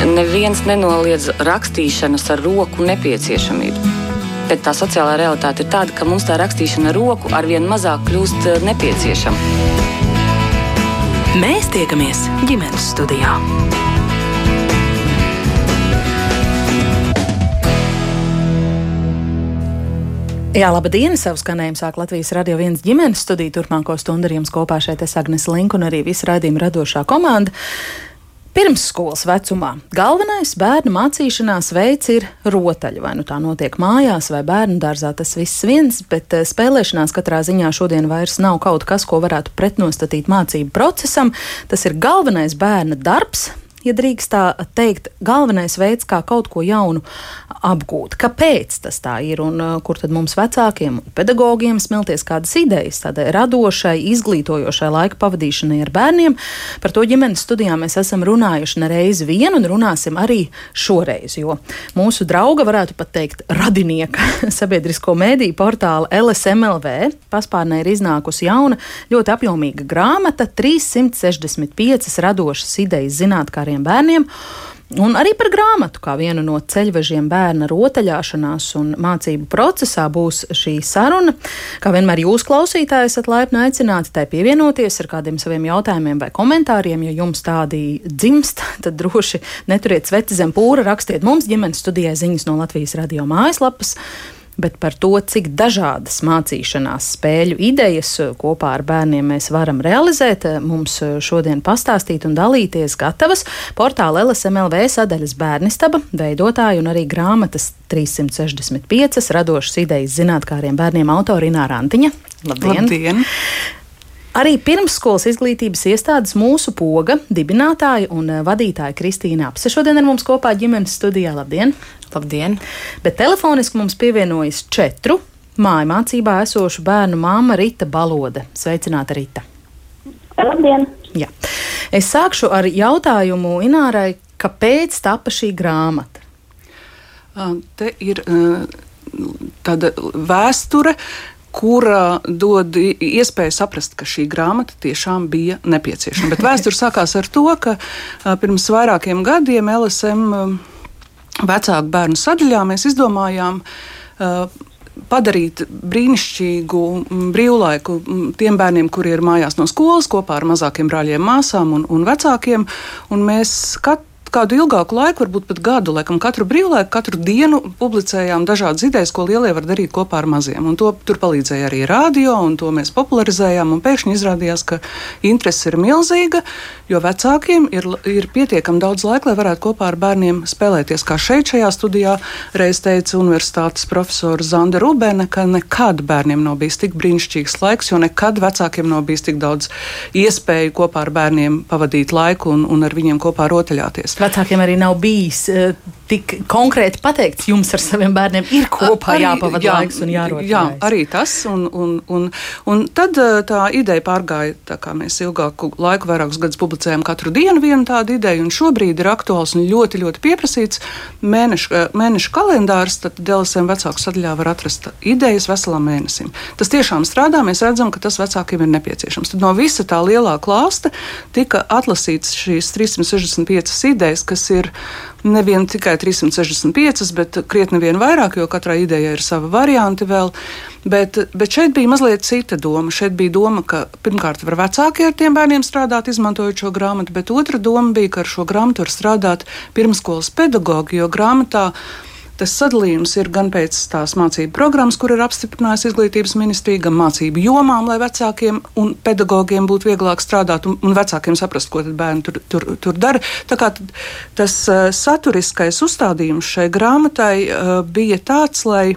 Neviens nenoliedz rakstīšanas ar roku nepieciešamību. Bet tā sociālā realitāte ir tāda, ka mums tā rakstīšana ar roku arvien mazāk kļūst eh, nepieciešama. Mēs tiekamies ģimenes studijā. Jā, labdien! Savu skanējumu sāk Latvijas radio viens ģimenes studija. Turpmāko stundu ar jums kopā šeit es Agnes Link un arī visu raidījumu radošā komanda. Pirmsskolas vecumā galvenais bērnu mācīšanās veids ir rotaļa. Vai nu tā notiek mājās vai bērnu dārzā, tas viss viens, bet eh, spēlēšanās katrā ziņā šodien vairs nav kaut kas, ko varētu pretnostatīt mācību procesam. Tas ir galvenais bērna darbs, ja drīkst tā teikt, galvenais veids, kā kaut ko jaunu apgūt. Kāpēc tas tā ir un uh, kur tad mums vecākiem un pedagogiem smelties kādas idejas tādai radošai, izglītojošai laika pavadīšanai ar bērniem? Par to ģimenes studijā mēs esam runājuši nereiz vien un runāsim arī šoreiz, jo mūsu drauga, varētu pat teikt, radinieka sabiedrisko mēdīju portāla LSMLV paspārnē ir iznākusi jauna, ļoti apjomīga grāmata 365 radošas idejas zinātnē skolāriem bērniem. Un arī par grāmatu, kā vienu no ceļvežiem bērna rotaļāšanās un mācību procesā, būs šī saruna. Kā vienmēr jūs, klausītāji, esat laipni aicināti tai pievienoties ar kādiem saviem jautājumiem vai komentāriem. Ja jums tādi dzimst, tad droši neturiet sveci zem pūra, rakstiet mums ģimenes studijai ziņas no Latvijas radio mājaslapas bet par to, cik dažādas mācīšanās spēļu idejas kopā ar bērniem mēs varam realizēt, mums šodien pastāstīt un dalīties gatavas portāla LSMLV sadaļas bērnistaba, veidotāja un arī grāmatas 365 radošas idejas zinātkāriem bērniem autori Ināra Antiņa. Labdien! Labdien. Arī pirmsskolas izglītības iestādes mūsu poga dibinātāja un vadītāja Kristīna Apse šodien ar mums kopā ģimenes studijā. Labdien! Labdien! Bet telefoniski mums pievienojas četru māju mācībā esošu bērnu māma Rita Balode. Sveicināta Rita! Labdien! Jā. Es sākšu ar jautājumu Inārai, kāpēc tapa šī grāmata? Te ir tāda vēsture, kura dod iespēju saprast, ka šī grāmata tiešām bija nepieciešama. Bet vēsture sākās ar to, ka pirms vairākiem gadiem LSM vecāku bērnu sadaļā mēs izdomājām padarīt brīnišķīgu brīvlaiku tiem bērniem, kuri ir mājās no skolas kopā ar mazākiem brāļiem, māsām un, un vecākiem. Un mēs kat, kādu ilgāku laiku, varbūt pat gadu, laikam katru brīvlaiku, katru dienu publicējām dažādas idejas, ko lielie var darīt kopā ar maziem. Un to tur palīdzēja arī rādio, un to mēs popularizējām. Pēkšņi izrādījās, ka interese ir milzīga, jo vecākiem ir, ir pietiekami daudz laika, lai varētu kopā ar bērniem spēlēties. Kā šeit, šajā studijā, reiz teica universitātes profesora Zanda Rubēne, ka nekad bērniem nav bijis tik brīnišķīgs laiks, jo nekad vecākiem nav bijis tik daudz iespēju kopā ar bērniem pavadīt laiku un, un ar viņiem kopā rotaļāties vecākiem arī nav bijis uh, tik konkrēti pateikts, jums ar saviem bērniem ir kopā arī, jāpavada jā, laiks un jārod. Jā, arī tas. Un, un, un, un tad uh, tā ideja pārgāja, tā kā mēs ilgāku laiku, vairākus gadus publicējam katru dienu vienu tādu ideju, un šobrīd ir aktuāls un ļoti, ļoti pieprasīts mēnešu, uh, mēnešu kalendārs. Tad DLSM vecāku sadaļā var atrast idejas veselam mēnesim. Tas tiešām strādā, mēs redzam, ka tas vecākiem ir nepieciešams. Tad no visa tā lielā klāsta tika atlasīts šīs 365 idejas idejas, kas ir nevien tikai 365, bet krietni vien vairāk, jo katrai idejai ir sava varianti vēl. Bet, bet šeit bija mazliet cita doma. Šeit bija doma, ka pirmkārt var vecāki ar tiem bērniem strādāt, izmantojot šo grāmatu, bet otra doma bija, ka ar šo grāmatu var strādāt pirmskolas pedagogi, jo grāmatā Tas sadalījums ir gan pēc tās mācību programmas, kur ir apstiprinājusi izglītības ministrija, gan mācību jomām, lai vecākiem un pedagogiem būtu vieglāk strādāt un, un vecākiem saprast, ko bērni tur, tur, tur dara. Tā kā tas uh, saturiskais uzstādījums šai grāmatai uh, bija tāds, lai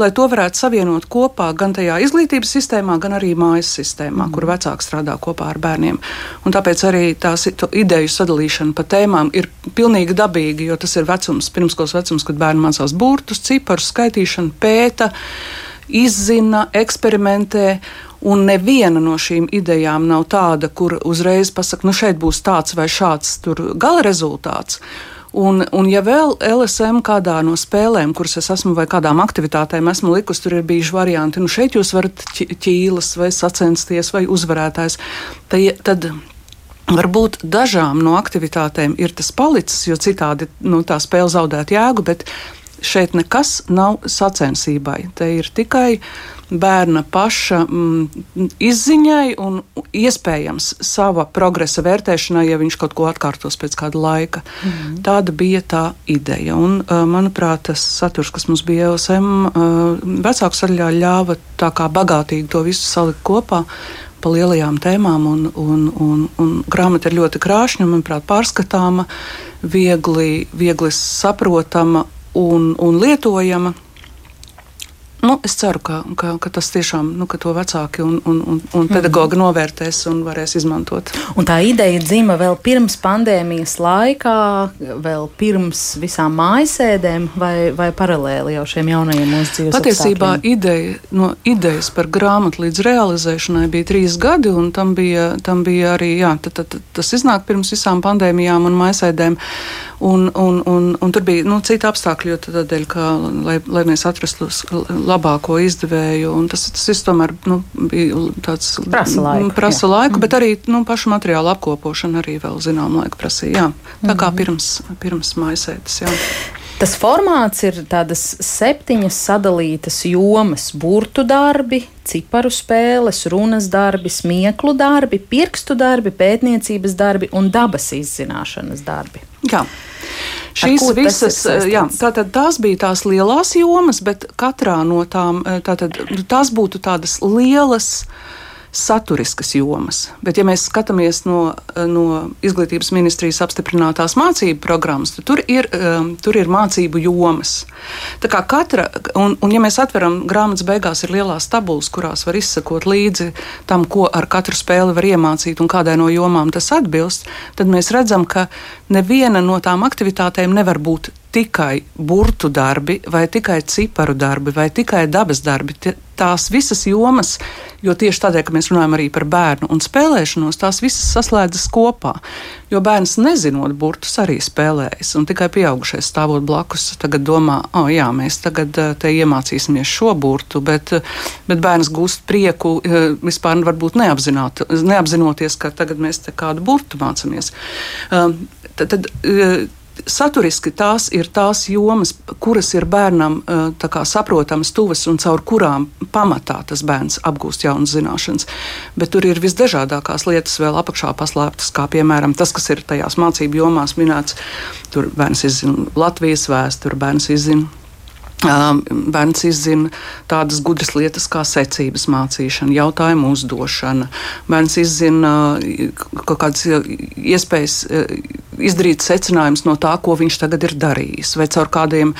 lai to varētu savienot kopā gan tajā izglītības sistēmā, gan arī mājas sistēmā, mm. kur vecāki strādā kopā ar bērniem. Un tāpēc arī tās ideju sadalīšana pa tēmām ir pilnīgi dabīga, jo tas ir vecums, pirmskolas vecums, kad bērni mācās burtus, ciparus, skaitīšanu, pēta, izzina, eksperimentē. Un neviena no šīm idejām nav tāda, kur uzreiz pasakā, nu šeit būs tāds vai šāds gala rezultāts. Un, un ja vēl LSM kādā no spēlēm, kuras es esmu vai kādām aktivitātēm esmu likusi, tur ir bijuši varianti, nu šeit jūs varat ķīlas vai sacensties vai uzvarētājs, tad, Varbūt dažām no aktivitātēm ir tas palicis, jo citādi nu, tā spēle zaudētu jēgu, bet šeit nekas nav sacensībai. Te ir tikai bērna paša mm, izziņai un iespējams sava progresa vērtēšanai, ja viņš kaut ko atkārtos pēc kāda laika. Mm -hmm. Tāda bija tā ideja. Un, manuprāt, tas saturs, kas mums bija uh, vecāku saļā ļāva tā kā bagātīgi to visu salikt kopā pa lielajām tēmām, un, un, un, un grāmata ir ļoti krāšņa, manuprāt, pārskatāma, viegli, viegli saprotama un, un lietojama. Nu, es ceru, ka, ka, ka tas tiešām nu, ka to vecāki un, un, un, un pedagogi novērtēs un varēs izmantot. Un tā ideja dzima vēl pirms pandēmijas laikā, vēl pirms visām mājasēdēm, vai, vai paralēli jau šiem jaunajiem mūsu dzīves Patiesībā ideja, no idejas par grāmatu līdz realizēšanai bija trīs gadi, un tam bija, tam bija arī jā, tad, tad, tas iznāk pirms visām pandēmijām un mājasēdēm. Un, un, un, un tur bija nu, citi apstākļi, jo tādēļ, ka, lai, lai mēs atrastu labāko izdevēju, tas, tas tomēr nu, bija tāds prasa laiku, prasa laiku bet arī nu, pašu materiālu apkopošana arī vēl zinām laiku prasīja. Jā. Tā kā mhm. pirms, pirms maisētas. Jā. Tas formāts ir tādas septiņas sadalītas jomas - burtu darbi, ciparu spēles, runas darbi, smieklu darbi, pirkstu darbi, pētniecības darbi un dabas izzināšanas darbi. Jā. Šīs visas, jā, tātad tās bija tās lielās jomas, bet katrā no tām tātad, tās būtu tādas lielas saturiskas jomas. Bet, ja mēs skatāmies no, no izglītības ministrijas apstiprinātās mācību programmas, tad tur ir, um, tur ir mācību jomas. Tā kā katra, un, un ja mēs atveram grāmatas beigās, ir lielās tabulas, kurās var izsekot līdzi tam, ko ar katru spēli var iemācīt un kādai no jomām tas atbilst, tad mēs redzam, ka neviena no tām aktivitātēm nevar būt tikai burtu darbi, vai tikai ciparu darbi, vai tikai dabas darbi. Tās visas jomas, jo tieši tādēļ, ka mēs runājam arī par bērnu un spēlēšanos, tās visas saslēdzas kopā. Jo bērns nezinot burtus arī spēlējas, un tikai pieaugušais stāvot blakus, tagad domā, oh, jā, mēs tagad eh, te iemācīsimies šo burtu, bet, bet bērns gūst prieku eh, vispār varbūt neapzinoties, ka tagad mēs te kādu burtu mācāmies. Um, tad, tad, saturiski tās ir tās jomas, kuras ir bērnam kā, saprotamas, tuvas un caur kurām pamatā tas bērns apgūst jaunas zināšanas. Bet tur ir visdažādākās lietas vēl apakšā paslēptas, kā piemēram tas, kas ir tajās mācību jomās minēts. Tur bērns izzina Latvijas vēsturi, bērns izzina Bērns izzina tādas gudras lietas kā secības mācīšana, jautājumu uzdošana. Bērns izzina kaut kādas iespējas izdarīt secinājumus no tā, ko viņš tagad ir darījis. Vai caur kādiem,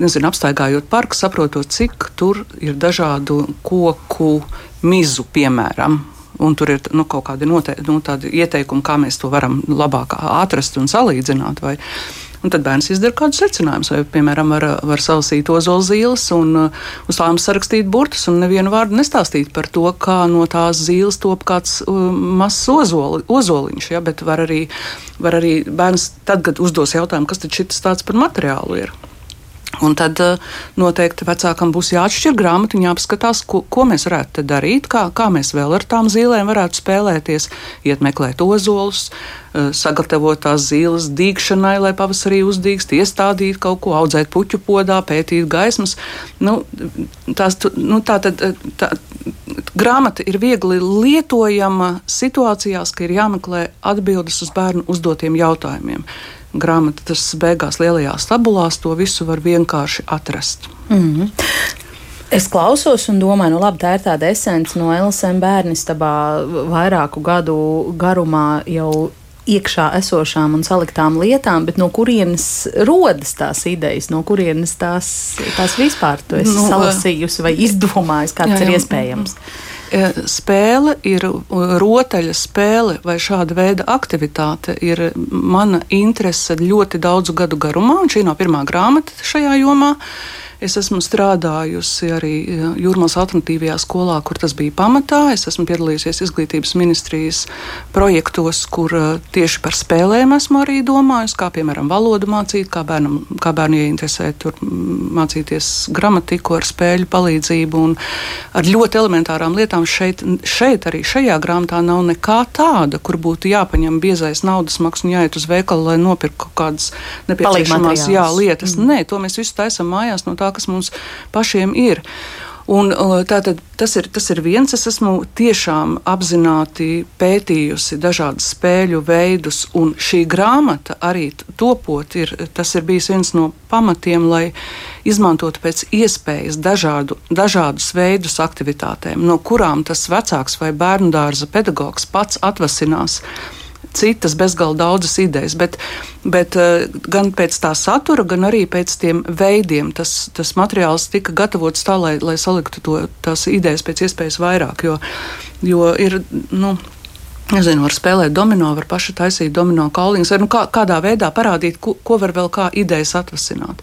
nezinu, apstaigājot parku, saprotot, cik tur ir dažādu koku mizu, piemēram. Un tur ir nu, kaut kādi note, nu, ieteikumi, kā mēs to varam labāk atrast un salīdzināt. Vai, Un tad bērns izdara kādu secinājumu. Vai, piemēram, var, var salasīt ozola zīles un uh, uz tām sarakstīt burtus un nevienu vārdu nestāstīt par to, kā no tās zīles top kāds uh, mazs ozoli, ozoliņš. Ja, bet var arī, var arī bērns tad, kad uzdos jautājumu, kas tad šis tāds par materiālu ir. Un tad uh, noteikti vecākam būs jāatšķir grāmatu un jāpaskatās, ko, ko mēs varētu darīt, kā, kā mēs vēl ar tām zīlēm varētu spēlēties, iet meklēt ozolus, uh, sagatavot tās zīles dīkšanai, lai pavasarī uzdīgst, iestādīt kaut ko, audzēt puķu podā, pētīt gaismas. Nu, tās, nu, tā tad uh, tā, grāmata ir viegli lietojama situācijās, ka ir jāmeklē atbildes uz bērnu uzdotiem jautājumiem grāmatas beigās lielajās tabulās to visu var vienkārši atrast. Mm -hmm. Es klausos un domāju, nu labi, tā ir tāda esence no LSM bērnistabā vairāku gadu garumā jau iekšā esošām un saliktām lietām, bet no kurienes rodas tās idejas, no kurienes tās, tās vispār tu esi nu, salasījusi vai izdomājusi, kāds jā, jā. ir iespējams? E, spēle ir rotaļa spēle vai šāda veida aktivitāte ir mana interese ļoti daudzu gadu garumā, un šī nav pirmā grāmata šajā jomā. Es esmu strādājusi arī Jūrmālas alternatīvajā skolā, kur tas bija pamatā. Es esmu piedalījusies izglītības ministrijas projektos, kur tieši par spēlēm esmu arī domājusi, kā piemēram valodu mācīt, kā bērnam, kā bērnu ieinteresēt, tur mācīties gramatiku ar spēļu palīdzību un ar ļoti elementārām lietām. Šeit, šeit arī šajā grāmatā nav nekā tāda, kur būtu jāpaņem biezais naudas maks un jāiet uz veikalu, lai nopirktu kaut kādas nepieciešamās jā, lietas. Mm. Nē, to mēs visu taisam mājās no tā, kas mums pašiem ir. Un, tātad, tas, ir, tas ir viens. Es esmu tiešām apzināti pētījusi dažādas spēļu veidus, un šī grāmata arī topot, ir, tas ir bijis viens no pamatiem, lai izmantotu pēc iespējas dažādu, dažādus veidus aktivitātēm, no kurām tas vecāks vai bērnu dārza pedagogs pats atvasinās citas bezgalīgi daudzas idejas, bet, bet uh, gan pēc tā satura, gan arī pēc tiem veidiem tas, tas materiāls tika gatavots tā, lai, lai saliktu to, tās idejas pēc iespējas vairāk. Jo, jo ir, nu, Nezinu, var spēlēt domino, var paši taisīt domino kauliņus, vai nu, kā, kādā veidā parādīt, ko, ko var vēl kā idejas atvasināt.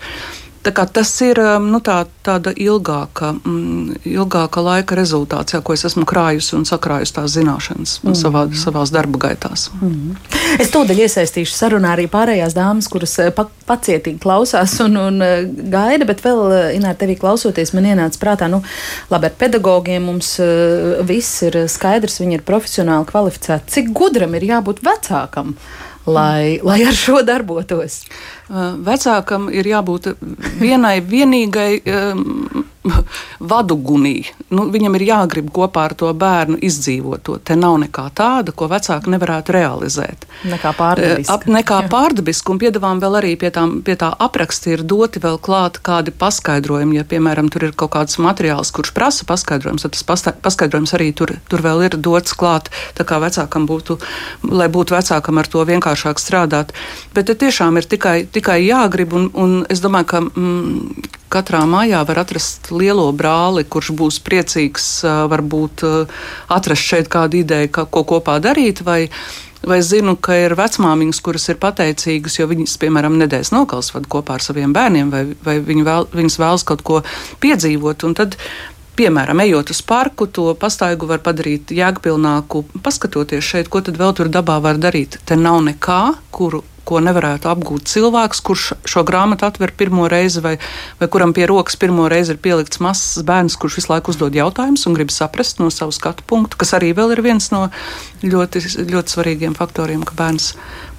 Tas ir um, nu, tā, tāda ilgāka, mm, ilgāka laika rezultāts, jā, ko es esmu krājusi un sakrājusi tās zināšanas mm. savā, savās darba gaitās. Mm. Es tūdaļ iesaistīšu sarunā arī pārējās dāmas, kuras eh, pa, pacietīgi klausās un, un eh, gaida, bet vēl, eh, Inār, tevī klausoties, man ienāca prātā, nu, labi, ar pedagogiem mums viss ir skaidrs, viņi ir profesionāli kvalificēti. Cik gudram ir jābūt vecākam? Lai, lai ar šo darbotos? Vecākam ir jābūt vienai vienīgai um, vadugunī. Nu, viņam ir jāgrib kopā ar to bērnu izdzīvot to. Te nav nekā tāda, ko vecāki nevarētu realizēt. Nekā pārdabiska. Ap, nekā pārdabiska, un piedāvām vēl arī pie, tām, pie tā apraksta ir doti vēl klāt kādi paskaidrojumi. Ja, piemēram, tur ir kaut kāds materiāls, kurš prasa paskaidrojums, tad tas paskaidrojums arī tur, tur vēl ir dots klāt, tā kā vecākam būtu, lai būtu vecākam ar to vienkāršāk strādāt. Bet te tiešām ir tikai, tikai jāgrib, un, un es domāju, ka mm, katrā mājā var atrast lielo brāli, kurš būs priecīgs varbūt atrast šeit kādu ideju, ko kopā darīt. Vai, Vai zinu, ka ir vecmāmiņas, kuras ir pateicīgas, jo viņas, piemēram, nedēļas nokals vada kopā ar saviem bērniem, vai, vai viņi vēl, viņas vēlas kaut ko piedzīvot. Tad piemēram, ejot uz parku, to pastaigu var padarīt jēgpilnāku, paskatoties šeit, ko tad vēl tur dabā var darīt. Te nav nekā, kuru ko nevarētu apgūt cilvēks, kurš šo grāmatu atver pirmo reizi, vai, vai kuram pie rokas pirmo reizi ir pielikts mazs bērns, kurš visu laiku uzdod jautājumus un grib saprast no savu skatu punktu, kas arī ir viens no ļoti, ļoti svarīgiem faktoriem, ka bērns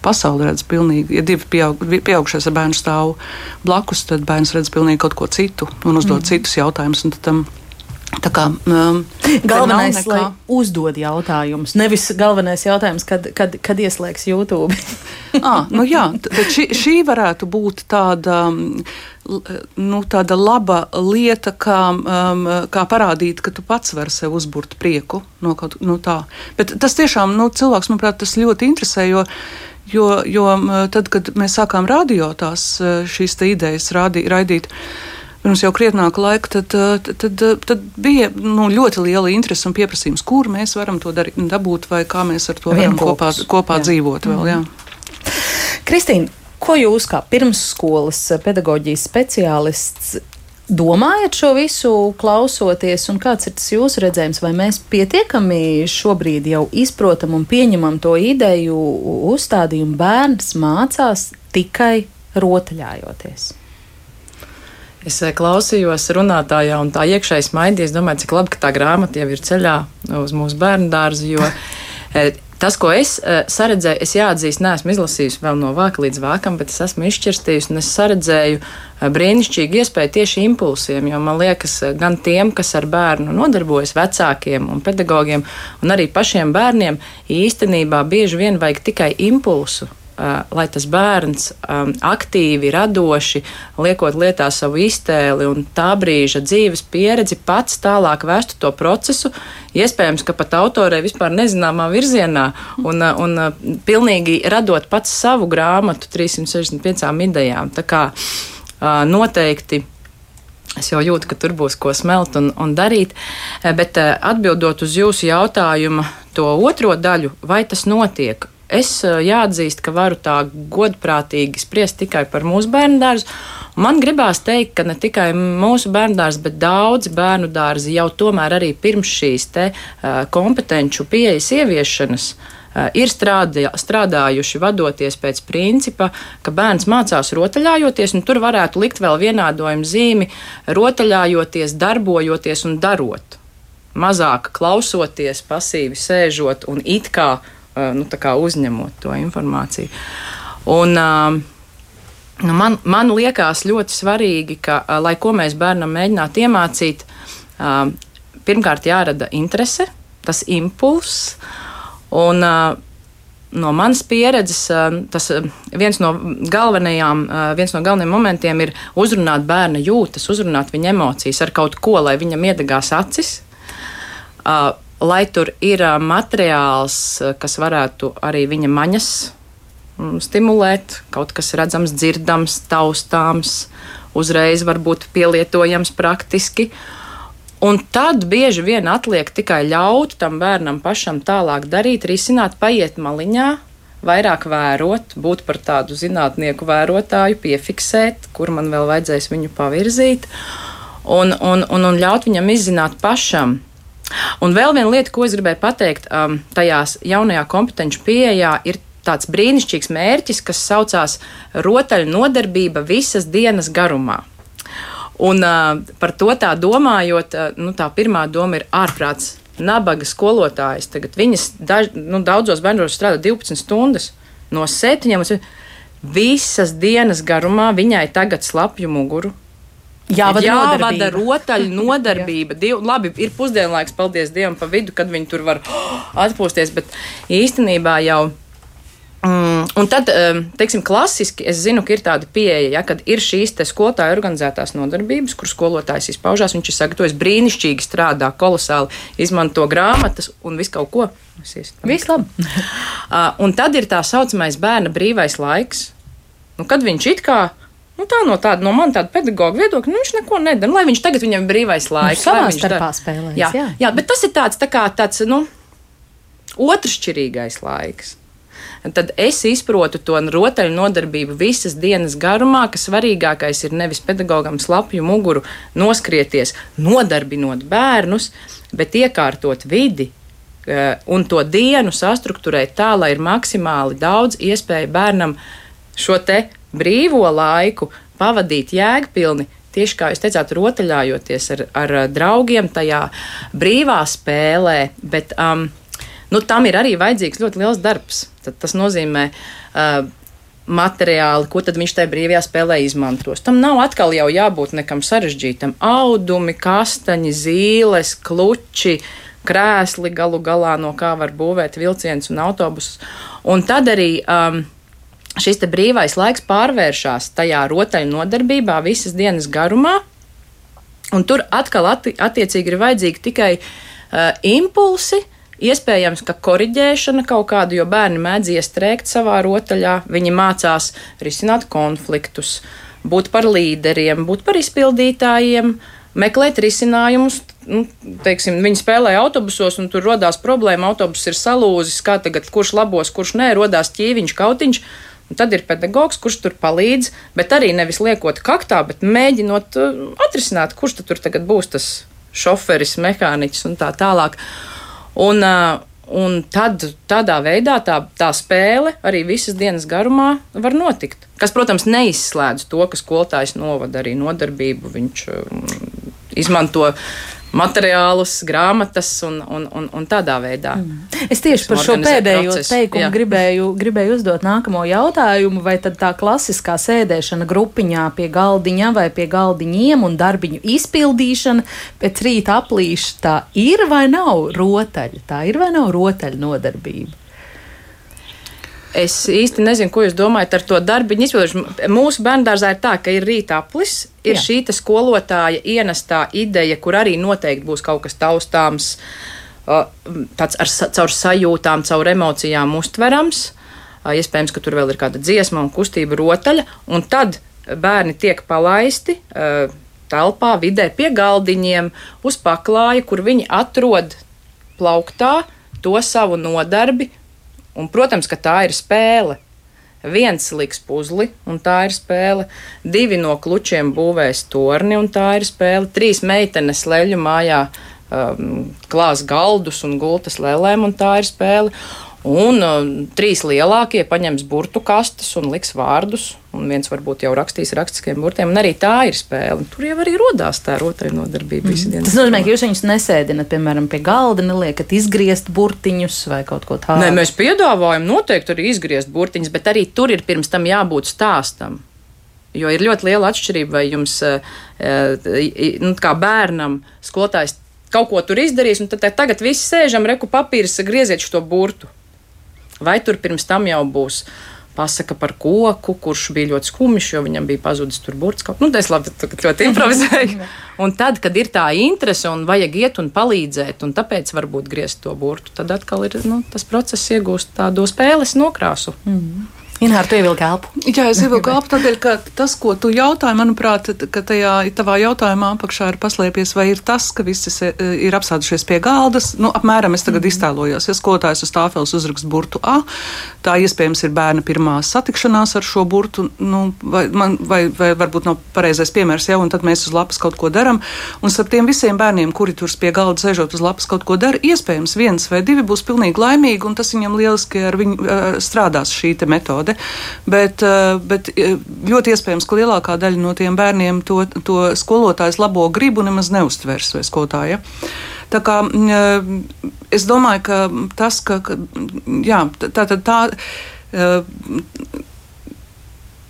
pasauli redz pilnīgi. Ja divi pieaug, pieaugušais ar bērnu stāv blakus, tad bērns redz pilnīgi kaut ko citu un uzdod mm. citus jautājumus. Tam Tā kā, um, galvenais ir, lai uzdod jautājumus. Nevis galvenais jautājums, kad, kad, kad ieslēgs YouTube. ah, nu jā, bet šī, šī varētu būt tāda, nu, tāda laba lieta, kā, um, kā parādīt, ka tu pats vari sev uzburt prieku no kaut kā nu, tā. Bet tas tiešām, nu, cilvēks, manuprāt, tas ļoti interesē, jo, jo, jo tad, kad mēs sākām radio tās šīs idejas rādī, raidīt, pirms jau krietnāka laika, tad, tad, tad, tad bija nu, ļoti liela interese un pieprasījums, kur mēs varam to darīt, dabūt, vai kā mēs ar to Vien varam kopā, kopā jā. dzīvot. Vēl, jā. Kristīna, ko jūs kā pirmsskolas pedagoģijas speciālists domājat šo visu klausoties, un kāds ir tas jūsu redzējums? Vai mēs pietiekami šobrīd jau izprotam un pieņemam to ideju uzstādījumu bērns mācās tikai rotaļājoties? Es eh, klausījos runātājā, un tā iekšēji smaidīja. Es domāju, cik labi, ka tā grāmata jau ir ceļā uz mūsu bērnu dārzu. Jo eh, tas, ko es eh, saredzēju, es jāatzīst, neesmu izlasījusi vēl no vāka līdz vākam, bet es esmu izšķirstījusi un es saredzēju brīnišķīgu iespēju tieši impulsiem. Jo man liekas, gan tiem, kas ar bērnu nodarbojas, vecākiem un pedagogiem, un arī pašiem bērniem, īstenībā bieži vien vajag tikai impulsu Uh, lai tas bērns um, aktīvi, radoši, liekot lietā savu iztēli un tā brīža dzīves pieredzi, pats tālāk vestu to procesu, iespējams, ka pat autorē vispār nezināmā virzienā un, uh, un uh, pilnīgi radot pats savu grāmatu 365 idejām. Tā kā noteikti. Es jau jūtu, ka tur būs ko smelt un, un darīt. Bet atbildot uz jūsu jautājumu, to otro daļu, vai tas notiek? Es jāatzīst, ka varu tā godprātīgi spriest tikai par mūsu bērnu dārzu. Man gribās teikt, ka ne tikai mūsu bērndārs, bet daudzi bērnu dārzi jau tomēr arī pirms šīs te kompetenču pieejas ieviešanas ir strādā, strādājuši vadoties pēc principa, ka bērns mācās rotaļājoties, un tur varētu likt vēl vienādojumu zīmi rotaļājoties, darbojoties un darot. Mazāk klausoties, pasīvi sēžot un it kā, nu, uzņemot to informāciju. Un, Nu, man, man liekas ļoti svarīgi, ka, lai ko mēs bērnam mēģinātu iemācīt, pirmkārt jārada interese, tas impulss. Un, no manas pieredzes, tas viens no viens no galvenajiem momentiem ir uzrunāt bērna jūtas, uzrunāt viņa emocijas ar kaut ko, lai viņam iedegās acis. Lai tur ir materiāls, kas varētu arī viņa maņas Mm, stimulēt, kaut kas redzams, dzirdams, taustāms, uzreiz varbūt pielietojams praktiski. Un tad bieži vien atliek tikai ļaut tam bērnam pašam tālāk darīt, risināt, paiet maliņā, vairāk vērot, būt par tādu zinātnieku vērotāju, piefiksēt, kur man vēl vajadzēs viņu pavirzīt, un, un, un, un ļaut viņam izzināt pašam. Un vēl viena lieta, ko es gribēju pateikt, um, tajās jaunajā kompetenci pieejā, ir tāds brīnišķīgs mērķis, kas saucās rotaļu nodarbība visas dienas garumā. Un uh, par to tā domājot, uh, nu, tā pirmā doma ir ārprāts. Nabaga skolotājs. Tagad viņas daž, nu, daudzos bērnos strādā 12 stundas no 7. Visas dienas garumā viņai tagad slapju muguru, Jāvada, jāvada nodarbība. rotaļu nodarbība. Div, labi, ir pusdienlaiks, paldies Dievam, pa vidu, kad viņi tur var atpūsties, bet īstenībā jau Mm, un tad, teiksim, klasiski es zinu, ka ir tāda pieeja, ja, kad ir šīs skolotāju organizētās nodarbības, kur skolotājs izpaužās, viņš ir sagatavojis brīnišķīgi, strādā kolosāli, izmanto grāmatas un visu kaut ko. Viss labi. Uh, un tad ir tā saucamais bērna brīvais laiks, nu, kad viņš it kā. Nu, tā no tāda, no manas tāda pedagoģa viedokļa, nu, viņš neko nedara. Lai viņš tagad viņam ir brīvais laiks. Nu, savā starpā spēlēs. Jā, jā. jā, bet tas ir tāds, tā kā tāds, nu, otršķirīgais laiks tad es izprotu to rotaļu nodarbību visas dienas garumā, ka svarīgākais ir nevis pedagogam slapju muguru noskrieties, nodarbinot bērnus, bet iekārtot vidi. Eh, un to dienu sastruktūrēt tā, lai ir maksimāli daudz iespēju bērnam šo te brīvo laiku pavadīt jēgpilni, tieši kā jūs teicāt, rotaļājoties ar, ar draugiem tajā brīvā spēlē. Bet, um, nu, tam ir arī vajadzīgs ļoti liels darbs. Tad tas nozīmē. Uh, materiāli, ko viņš tajā brīvajā spēlē izmantos. Tam nav atkal jau jābūt nekam sarežģītam. Audumi, kastaņi, zīles, kluči, krēsli galu galā, no kā var būvēt vilcienus un autobusus. Un tad arī um, šis brīvais laiks pārvēršas tajā rotaļu nodarbībā visas dienas garumā. Un tur atkal atti attiecīgi ir vajadzīgi tikai uh, impulsi, Iespējams, ka korģēšana kaut kāda, jo bērni mēdz iestrēgt savā rotaļā, viņi mācās risināt konfliktus, būt par līderiem, būt par izpildītājiem, meklēt risinājumus. Nu, teiksim, viņi spēlē autobusos, un tur radās problēma. Autobus ir salūzis, kā tagad, kurš labos, kurš nē, radās ķīviņš, kautiņš. Un tad ir pedagogs, kurš tur palīdz, bet arī nevis liekot kaktā, bet mēģinot uh, atrisināt, kurš tur tagad būs tas šoferis, mehāniķis un tā tālāk. Un, un tad tādā veidā tā, tā spēle arī visas dienas garumā var notikt. Kas, protams, neizslēdz to, ka skolotājs novada arī nodarbību. Viņš izmanto materiālus, grāmatas un, un, un, un tādā veidā. Mm. Es tieši par šo pēdējo procesu. teikumu gribēju, gribēju uzdot nākamo jautājumu, vai tad tā klasiskā sēdēšana grupiņā pie galdiņa vai pie galdiņiem un darbiņu izpildīšana pēc rīta aplīša tā ir vai nav rotaļa? Tā ir vai nav rotaļa nodarbība? Es īsti nezinu, ko jūs domājat ar to darbiņu. Mūsu bērngārzā ir tā, ka ir rīta aplis, ir Jā. šī skolotāja ienestā ideja, kur arī noteikti būs kaut kas taustāms, tāds ar, caur sajūtām, caur emocijām uztverams. Iespējams, ka tur vēl ir kāda dziesma un kustība rotaļa, un tad bērni tiek palaisti telpā, vidē pie galdiņiem, uz paklāja, kur viņi atrod plauktā to savu nodarbi, Un, protams, ka tā ir spēle. Viens liks puzli, un tā ir spēle. Divi no klučiem būvēs torni, un tā ir spēle. Trīs meitenes leļu mājā um, klās galdus un gultas lēlēm, un tā ir spēle. Un uh, trīs lielākie paņems burtu kastes un liks vārdus. Un viens varbūt jau rakstīs rakstiskiem burtiem, un arī tā ir spēle. Tur jau arī radās tā rotaļnodarbība. Mm. Tas nozīmē, ka jūs viņus nesēdināt, piemēram, pie galda, neliekat izgriezt burtiņus vai kaut ko tādu. Nē, mēs piedāvājam noteikti arī izgriezt burtiņus, bet arī tur ir pirms tam jābūt stāstam. Jo ir ļoti liela atšķirība, vai jums, uh, uh, nu, kā bērnam, skolotājs kaut ko tur izdarīs, un tad tagad visi sēžam, reku papīrs, grieziet šo burtu. Vai tur pirms tam jau būs pasaka par koku, kurš bija ļoti skumjš, jo viņam bija pazudis tur burts. Kaut. Nu, es labi, ļoti improvizēju. un tad, kad ir tā interese un vajag iet un palīdzēt, un tāpēc varbūt griezt to burtu, tad atkal ir nu, tas process iegūst tādu spēles nokrāsu. Mm -hmm. Ināra, tu ievilki elpu. Jā, es ievilku elpu tādēļ, ka tas, ko tu jautāji, manuprāt, ka tajā tavā jautājumā apakšā ir paslēpies, vai ir tas, ka visi ir apsēdušies pie galdas. Nu, apmēram es tagad mm -hmm. iztēlojos, ja skolotājs uz tāfeles uzrakst burtu A, tā iespējams ir bērna pirmā satikšanās ar šo burtu, nu, vai, man, vai, vai varbūt nav pareizais piemērs jau, un tad mēs uz lapas kaut ko daram. Un starp tiem visiem bērniem, kuri tur pie galda sēžot uz lapas kaut ko dara, iespējams viens vai divi būs pilnīgi laimīgi, un tas viņam lieliski ar viņu strādās šī metode metode, bet, eh, bet eh, ļoti iespējams, ka lielākā daļa no tiem bērniem to, to skolotājs labo gribu nemaz neustvers vai skolotāja. Tā kā eh, es domāju, ka tas, ka, ka jā, tā, tā, tā,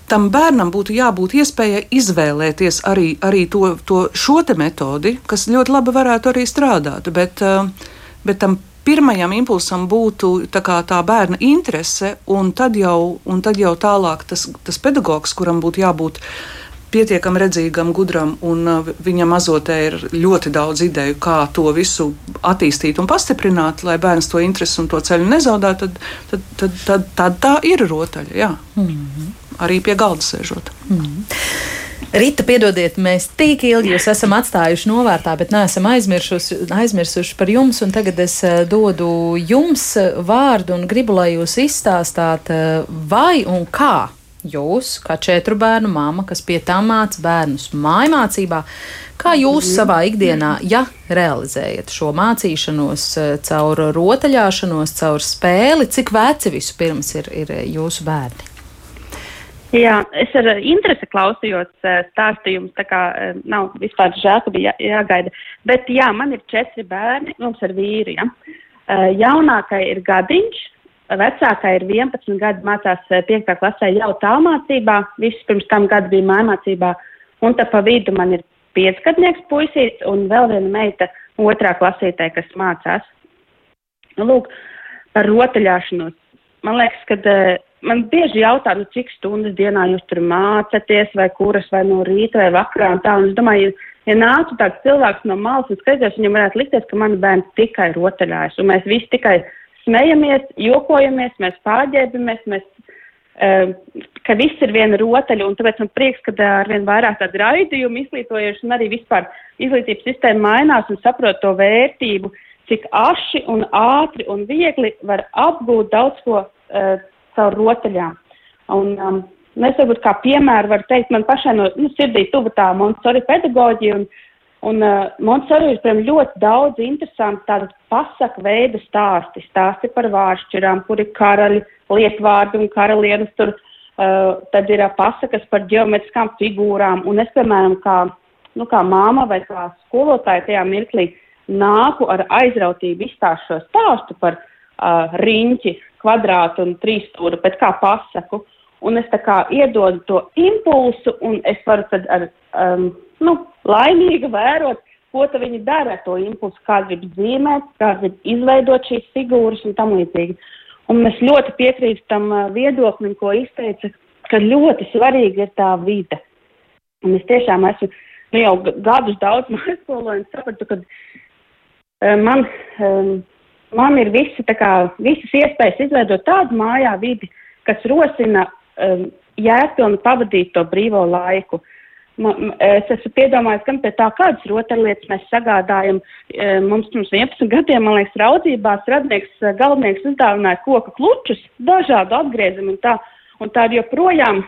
tam bērnam būtu jābūt iespējai izvēlēties arī, arī to, to šo metodi, kas ļoti labi varētu arī strādāt. Bet, bet tam pirmajam impulsam būtu tā, tā bērna interese, un tad jau, un tad jau tālāk tas, tas pedagogs, kuram būtu jābūt pietiekami redzīgam, gudram, un uh, viņam azotē ir ļoti daudz ideju, kā to visu attīstīt un pastiprināt, lai bērns to interesi un to ceļu nezaudētu, tad, tad, tad, tad, tad tā ir rotaļa. Mm -hmm. Arī pie galda sēžot. Mm -hmm. Rita, piedodiet, mēs tik ilgi jūs esam atstājuši novērtā, bet neesam aizmirsuši, aizmirsuši par jums. Tagad es eh, dodu jums eh, vārdu un gribu, lai jūs izstāstāt, vai un kā jūs, kā četru bērnu māma, kas pie tam māca bērnus mājmācībā, kā jūs mhm. savā ikdienā, ja realizējat šo mācīšanos caur rotaļāšanos, caur spēli, cik veci vispirms ir, ir jūsu bērni? Jā, es ar interesi klausījos eh, stāstījumus, tā kā eh, nav vispār žēl, ka bija jā, jāgaida. Bet jā, man ir četri bērni, mums ir vīri. Ja. Eh, jaunākai ir gadiņš, vecākai ir 11 gadi, mācās 5. klasē jau tālmācībā, viss pirms tam gadu bija mājmācībā, un tā pa vidu man ir piecgadnieks puisīts un vēl viena meita otrā klasītē, kas mācās. Lūk, par rotaļāšanos. Man liekas, ka man bieži jautā, nu, cik stundas dienā jūs tur mācāties, vai kuras, vai no rīta, vai vakarā. Un tā, un es domāju, ja, ja nāktu tāds cilvēks no malas un skatītos, viņam varētu likties, ka mani bērni tikai rotaļājas, un mēs visi tikai smejamies, jokojamies, mēs pārģērbamies, mēs, uh, ka viss ir viena rotaļa, un tāpēc man prieks, ka arvien vairāk tādu raidījumu izglītojuši, un arī vispār izglītības sistēma mainās un saprot to vērtību, cik aši un ātri un viegli var apgūt daudz ko. Uh, caur rotaļām. Un, um, es varbūt kā piemēru varu teikt, man pašai no nu, sirdī tuva tā Montessori pedagoģija, un, un uh, Montessori ir, piemēram, ļoti daudz interesantu tādu pasaku veidu stāsti, stāsti par vāršķirām, kur ir karaļi, lietvārdi un karalienes tur, uh, tad ir uh, pasakas par ģeometriskām figūrām, un es, piemēram, kā, nu, kā māma vai kā skolotāja tajā mirklī nāku ar aizrautību izstāstu šo stāstu par uh, riņķi, kvadrātu un trīsstūru, bet kā pasaku. Un es tā kā iedodu to impulsu, un es varu tad ar, um, nu, laimīgi vērot, ko viņi dara ar to impulsu, kā grib zīmēt, kā grib izveidot šīs figūras un tam līdzīgi. Un es ļoti piekrītu tam uh, viedoklim, ko izteica, ka ļoti svarīga ir tā vide. Un es tiešām esmu nu, jau gadus daudz mākslinieks, un sapratu, ka uh, man man ir visi, kā, visas iespējas izveidot tādu mājā vidi, kas rosina jēgpilni pavadīt to brīvo laiku. Es esmu piedomājis, kam pie tā kādas rotaļlietas mēs sagādājam. Mums pirms 11 gadiem, man liekas, raudzībās radnieks galvenieks uzdāvināja koka klučus, dažādu atgriezumu un tā. Un tā ir joprojām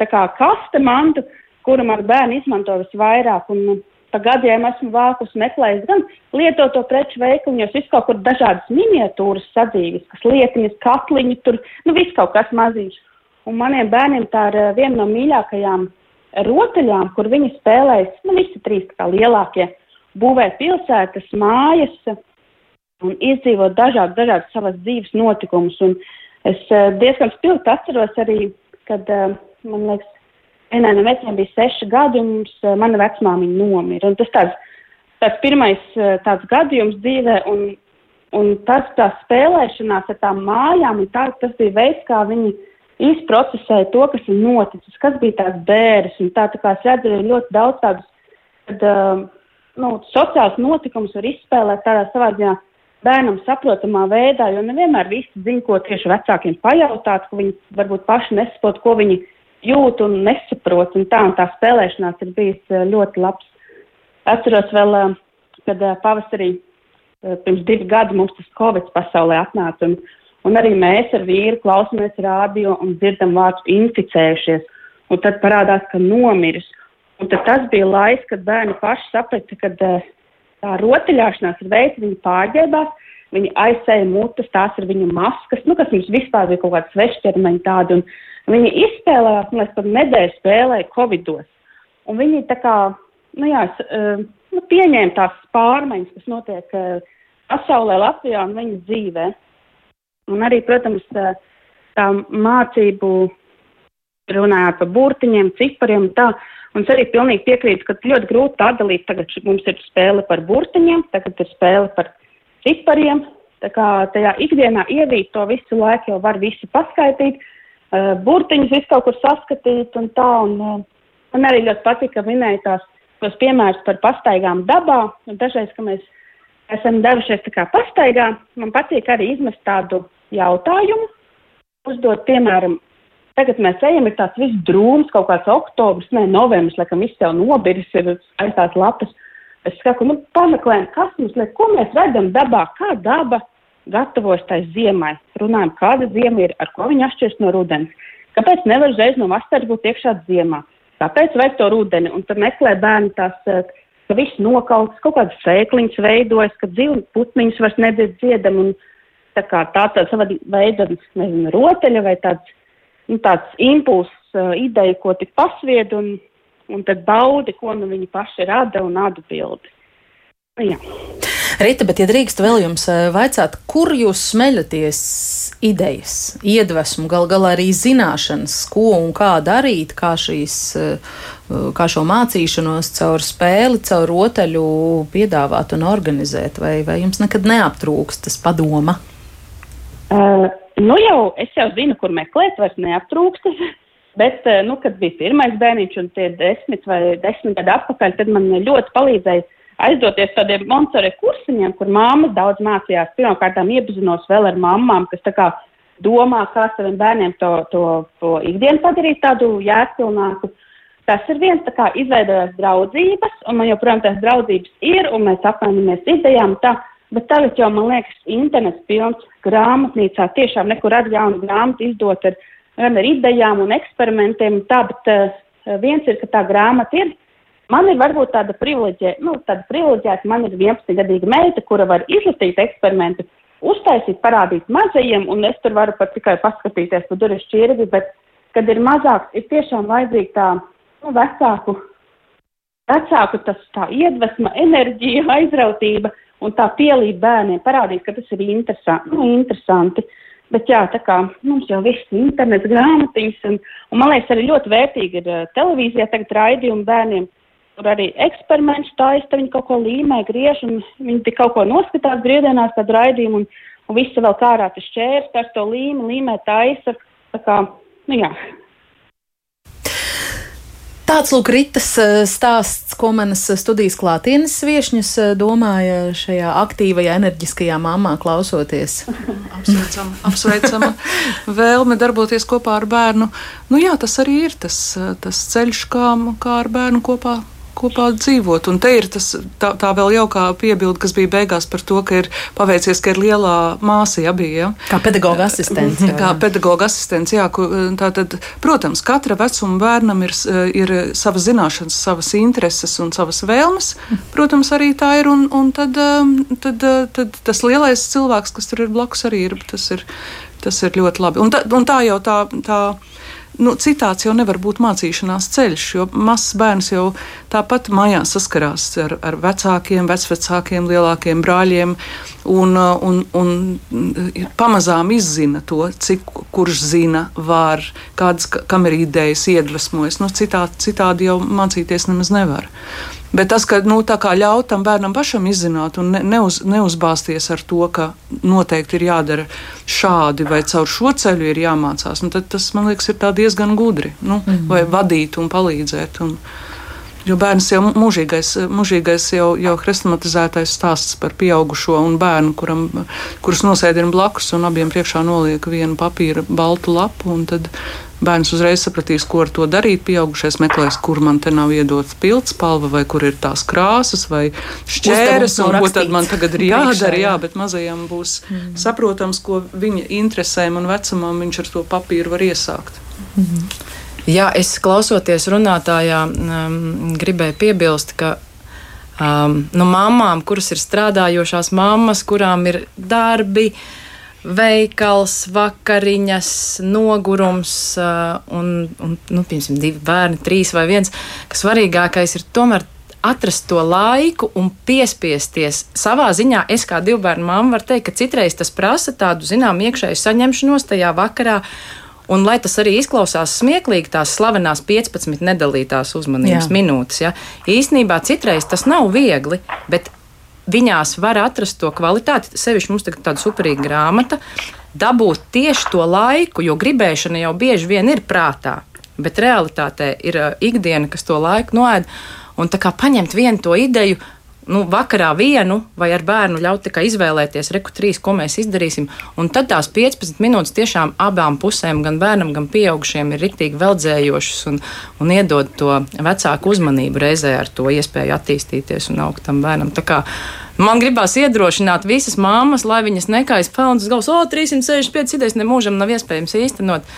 tā kā kaste mantu, kuru man bērni izmanto visvairāk. Un pa gadiem esmu vākus meklējis gan lietoto preču veikuļos, visu kaut kur dažādas miniatūras sadzīves, kas lietiņas, katliņi, tur, nu viss kaut kas mazīgs. Un maniem bērniem tā ir viena no mīļākajām rotaļām, kur viņi spēlēs, nu, visi trīs kā lielākie, būvēt pilsētas, mājas un izdzīvot dažādu, dažādu savas dzīves notikumus. Un es uh, diezgan spilgti atceros arī, kad, uh, man liekas, vienai no veciem bija seši gadi, un mums, uh, mana vecmāmiņa nomira. Un tas tāds, tāds pirmais tāds gadījums dzīvē, un, un tas tā spēlēšanās ar tām mājām, un tā, tas bija veids, kā viņi izprocesēja to, kas ir noticis, kas bija tās bēres. Tā, tā kā es redzu, ir ļoti daudz tādus, kad uh, nu, sociāls notikums var izspēlēt tādā savā ziņā bērnam saprotamā veidā, jo nevienmēr visi zina, ko tieši vecākiem pajautāt, ka viņi varbūt paši nesaprot, ko viņi jūt un nesaprot. Un tā, un tā spēlēšanās ir bijis ļoti labs. Atceros vēl, kad pavasarī pirms divi gadi mums tas Covid pasaulē atnāca. Un, Un arī mēs ar vīru klausāmies rādio un dzirdam vārdu inficējušies. Un tad parādās, ka nomiris. Un tas bija laiks, kad bērni paši saprata, ka uh, tā rotaļāšanās ir veids, viņi pārģērbās, viņi aizsēja mutes, tās ir viņu maskas, nu, kas mums vispār bija kaut kāds svešķermeņi tādi. Un viņi izspēlējās, un es pat nedēļu spēlēju Covidos. Un viņi tā kā, nu jā, uh, nu, pieņēma tās pārmaiņas, kas notiek uh, pasaulē, Latvijā un viņu dzīvē. Un arī, protams, tā mācību runājot par burtiņiem, cipariem un tā. Un es arī pilnīgi piekrītu, ka ļoti grūti atdalīt. Tagad mums ir spēle par burtiņiem, tagad ir spēle par cipariem. Tā kā tajā ikdienā ievīt to visu laiku jau var visu paskaidīt, uh, burtiņus visu kaut kur saskatīt un tā. Un, uh, man arī ļoti patika, ka minēja tās tos piemērus par pastaigām dabā. Un dažreiz, kad mēs esam devušies tā kā pastaigā, man patīk arī izmest tādu jautājumu, uzdot, piemēram, tagad mēs ejam, ir tāds viss drūms, kaut kāds oktobris, ne novembris, laikam viss jau nobiris, ir aiz tās lapas. Es saku, nu, pameklējam, kas mums liek, ko mēs redzam dabā, kā daba gatavojas tai ziemai. Runājam, kāda ziema ir, ar ko viņa atšķiras no rudens. Kāpēc nevar uzreiz no vasaras būt iekšā ziemā? Kāpēc vajag to rudeni? Un tad meklē bērni tās uh, ka viss nokauts, kaut kādas sēkliņas veidojas, ka dzīvu putniņus vairs nedzird dziedam, un tā kā tā tāds sava veida, nezinu, rotaļa vai tāds, nu, tāds impulss, uh, ideja, ko tik pasvied, un, un tad baudi, ko nu viņi paši rada un atbildi. Nu, jā. Rita, bet, ja drīkst vēl jums vaicāt, kur jūs smeļaties idejas, iedvesmu, gal galā arī zināšanas, ko un kā darīt, kā šīs kā šo mācīšanos caur spēli, caur rotaļu piedāvāt un organizēt, vai, vai jums nekad neaptrūkst tas padoma? Uh, nu jau es jau zinu, kur meklēt, vairs neaptrūkst. Bet, uh, nu, kad bija pirmais bērniņš un tie desmit vai desmit gadi atpakaļ, tad man ļoti palīdzēja aizdoties tādiem Montore kursiņiem, kur māmas daudz mācījās. Pirmkārt, iepazinos vēl ar mammām, kas tā kā domā, kā saviem bērniem to, to, to ikdienu padarīt tādu jēgpilnāku. Tas ir viens, tā kā izveidojās draudzības, un man joprojām tās draudzības ir, un mēs apmainamies idejām. Tā, bet tagad jau, man liekas, internets pilns grāmatnīcā tiešām nekur ar jaunu grāmatu izdot ar, gan ar idejām un eksperimentiem. Tā, bet uh, viens ir, ka tā grāmata ir. Man ir varbūt tāda privileģēta, nu, tāda privileģēta, man ir 11-gadīga meita, kura var izlasīt eksperimentu, uztaisīt, parādīt mazajiem, un es tur varu pat tikai paskatīties pa durvis šķirbi, bet, kad ir mazāks, ir tiešām vajadzīga tā nu, vecāku, vecāku tas tā iedvesma, enerģija, aizrautība un tā pielība bērniem parādīt, ka tas ir interesanti. Nu, interesanti. Bet jā, tā kā mums jau viss ir internets, grāmatiņas, un, un man liekas, arī ļoti vērtīgi ir uh, televīzijā tagad raidījumi bērniem. Tur arī eksperiments taisa, viņi kaut ko līmē, griež, un viņi tik kaut ko noskatās brīvdienās, tad raidījumu, un, un visi vēl kārā tas šķērs, tas to līmē, līmē taisa. Tā kā, nu jā, Tāds lūk, Ritas eh, stāsts, ko manas studijas klātienes viešņas eh, domāja šajā aktīvajā, enerģiskajā mamā klausoties. Apsveicama, apsveicama vēlme darboties kopā ar bērnu. Nu, jā, tas arī ir tas, tas ceļš, kā, kā ar bērnu kopā kopā dzīvot. Un te ir tas, tā, tā vēl jaukā piebilde, kas bija beigās par to, ka ir paveicies, ka ir lielā māsa ja bija. Ja? Kā pedagoga asistents. Jā. Kā pedagoga asistents, jā. Tātad, protams, katra vecuma bērnam ir, ir savas zināšanas, savas intereses un savas vēlmes. Protams, arī tā ir. Un, un tad, um, tad, tad tas lielais cilvēks, kas tur ir blakus, arī ir. Tas ir, tas ir ļoti labi. Un tā, un tā jau tā. tā nu, citāds jau nevar būt mācīšanās ceļš, jo mazs bērns jau tāpat mājās saskarās ar, ar vecākiem, vecvecākiem, lielākiem brāļiem, un, un, un pamazām izzina to, cik kurš zina, var, kādas, kam ir idejas, iedvesmojas. Nu, citādi, citādi jau mācīties nemaz nevar. Bet tas, ka nu, ļaut tam bērnam pašam izzināt un ne, neuz, neuzbāzties ar to, ka noteikti ir jādara šādi vai caur šo ceļu ir jāmācās, nu, tad tas man liekas ir diezgan gudri. Nu, mm -hmm. Vai vadīt un palīdzēt. Un, Jo bērns jau mūžīgais, mūžīgais jau, jau hrestomatizētais stāsts par pieaugušo un bērnu, kuram, kurus nosēdina blakus un abiem priekšā noliek vienu papīra baltu lapu. Tad bērns uzreiz sapratīs, ko ar to darīt. Pieaugušais meklēs, kur man te nav iedots pildspalva, vai kur ir tās krāsas, vai šķēres, un ko tad man tagad ir jādara. Jā, bet mazajam būs mm. saprotams, ko viņa interesēm un vecumam viņš ar to papīru var iesākt. Mm. Jā, es klausoties runātājā, um, gribēju piebilst, ka um, no nu, mamām, kuras ir strādājošās mammas, kurām ir darbi, veikals, vakariņas, nogurums uh, un, un nu, piemēram, divi bērni, trīs vai viens, ka svarīgākais ir tomēr atrast to laiku un piespiesties. Savā ziņā es kā divu bērnu mamma varu teikt, ka citreiz tas prasa tādu, zinām, iekšēju saņemšanos tajā vakarā Un, lai tas arī izklausās smieklīgi, tās slavenās 15 nedalītās uzmanības Jā. minūtes, ja, īsnībā citreiz tas nav viegli, bet viņās var atrast to kvalitāti. Sevišķi mums tagad tāda superīga grāmata, dabūt tieši to laiku, jo gribēšana jau bieži vien ir prātā, bet realitātē ir uh, ikdiena, kas to laiku noēd. Un tā kā paņemt vienu to ideju, nu, vakarā vienu vai ar bērnu ļaut tikai izvēlēties, reku trīs, ko mēs izdarīsim. Un tad tās 15 minūtes tiešām abām pusēm, gan bērnam, gan pieaugušiem, ir riktīgi veldzējošas un, un iedod to vecāku uzmanību reizē ar to iespēju attīstīties un augt tam bērnam. Tā kā Man gribās iedrošināt visas māmas, lai viņas nekais pelnas galvas, o, 365 idejas nemūžam nav iespējams īstenot,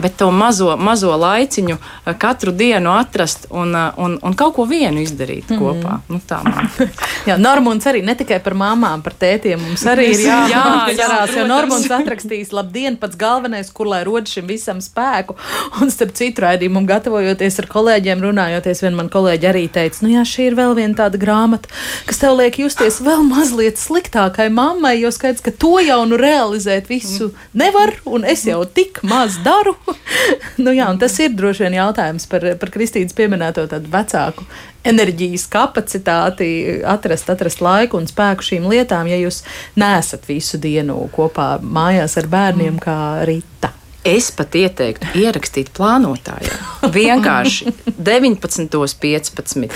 bet to mazo, mazo laiciņu eh, katru dienu atrast un, eh, un, un kaut ko vienu izdarīt mm kopā. Nu, tā jā, Normons arī ne tikai par māmām, par tētiem mums arī ir jā, jā, jāsarās, jo Normons atrakstīs labdien pats galvenais, kur lai rod šim visam spēku. Un starp citu raidījumu gatavojoties ar kolēģiem, runājoties, vien man kolēģi arī teica, nu jā, šī ir vēl viena tāda grāmata, kas tev liek justies vēl mazliet sliktākai mammai, jo skaidrs, ka to jau nu realizēt visu nevar, un es jau tik maz daru. nu, jā, tas ir droši vien jautājums par, par Kristīnas pieminēto tādu vecāku enerģijas kapacitāti, atrast, atrast laiku un spēku šīm lietām, ja jūs nesat visu dienu kopā mājās ar bērniem kā Rīta. Es pat ieteiktu ierakstīt plānotājā. Vienkārši 19.15.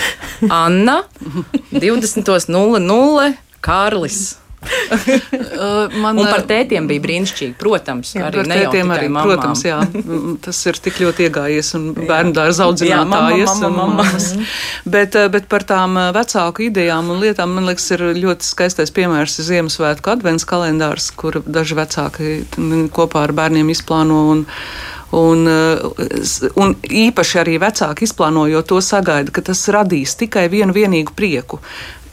Anna, 20.00. Kārlis. Uh, man, un par tētiem bija brīnišķīgi, protams. Jā, arī tētiem arī, mamām. protams, jā. Tas ir tik ļoti iegājies un bērnu dārza audzinātājies. Jā, mamma, mamma, mamma. Bet, uh, bet par tām vecāku idejām un lietām, man liekas, ir ļoti skaistais piemērs Ziemassvētku advents kalendārs, kur daži vecāki kopā ar bērniem izplāno un Un, un īpaši arī vecāki izplānojot to sagaida, ka tas radīs tikai vienu vienīgu prieku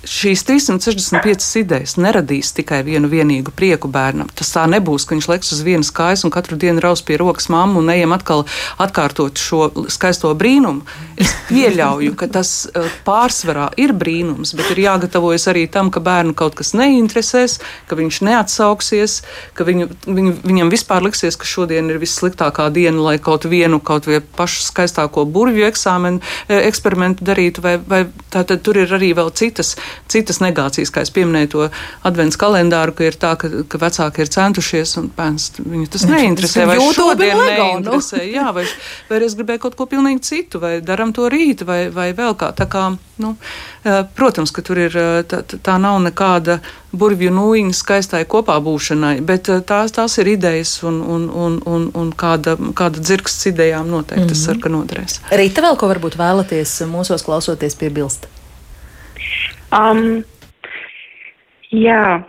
šīs 365 idejas neradīs tikai vienu vienīgu prieku bērnam. Tas tā nebūs, ka viņš leks uz vienas kājas un katru dienu raus pie rokas mammu un ejam atkal atkārtot šo skaisto brīnumu. Es pieļauju, ka tas uh, pārsvarā ir brīnums, bet ir jāgatavojas arī tam, ka bērnu kaut kas neinteresēs, ka viņš neatsauksies, ka viņu, viņu, viņam vispār liksies, ka šodien ir vissliktākā diena, lai kaut vienu, kaut vai pašu skaistāko burvju eksāmenu, eksperimentu darītu, vai, vai tā tad tur ir arī vēl citas citas negācijas, kā es pieminēju to adventu kalendāru, ka ir tā, ka, ka vecāki ir centušies un bērns viņu tas neinteresē. Vai šodien nu. neinteresē? Jā, vai, vai es gribēju kaut ko pilnīgi citu, vai daram to rīt, vai, vai vēl kā. Tā kā, nu, protams, ka tur ir, tā, tā nav nekāda burvju nūjiņa skaistai kopā būšanai, bet tās, tās ir idejas un, un, un, un, un kāda, kāda dzirksts idejām noteikti tas mm -hmm. sarka noderēs. Rīta vēl ko varbūt vēlaties mūsos klausoties piebilst? Um, jā.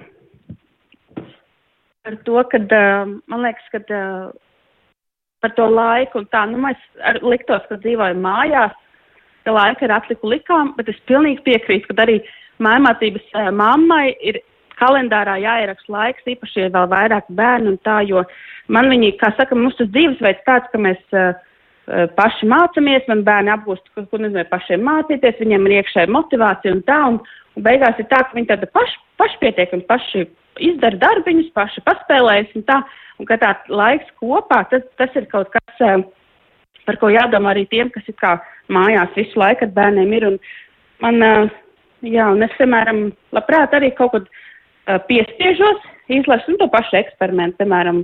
Par to, ka man liekas, ka par to laiku un tā, nu, mēs ar, liktos, ka dzīvojam mājās, ka laika ir atliku likām, bet es pilnīgi piekrītu, ka arī mājmācības uh, mammai ir kalendārā jāieraksta laiks, īpaši, ja vēl vairāk bērnu un tā, jo man viņi, kā saka, tas dzīvesveids tāds, ka mēs uh, paši mācāmies, man bērni apgūst, ko, ko nozīmē pašiem mācīties, viņiem ir iekšēja motivācija un tā, un, un beigās ir tā, ka viņi tāda paši, pašpietiekami paši izdara darbiņus, paši paspēlējas un tā, un ka tā laiks kopā, tas, tas ir kaut kas, uh, par ko jādomā arī tiem, kas ir kā mājās visu laiku ar bērniem ir. Un man, jā, un es, piemēram, labprāt arī kaut ko piespiežos, izlasu nu, to pašu eksperimentu, piemēram,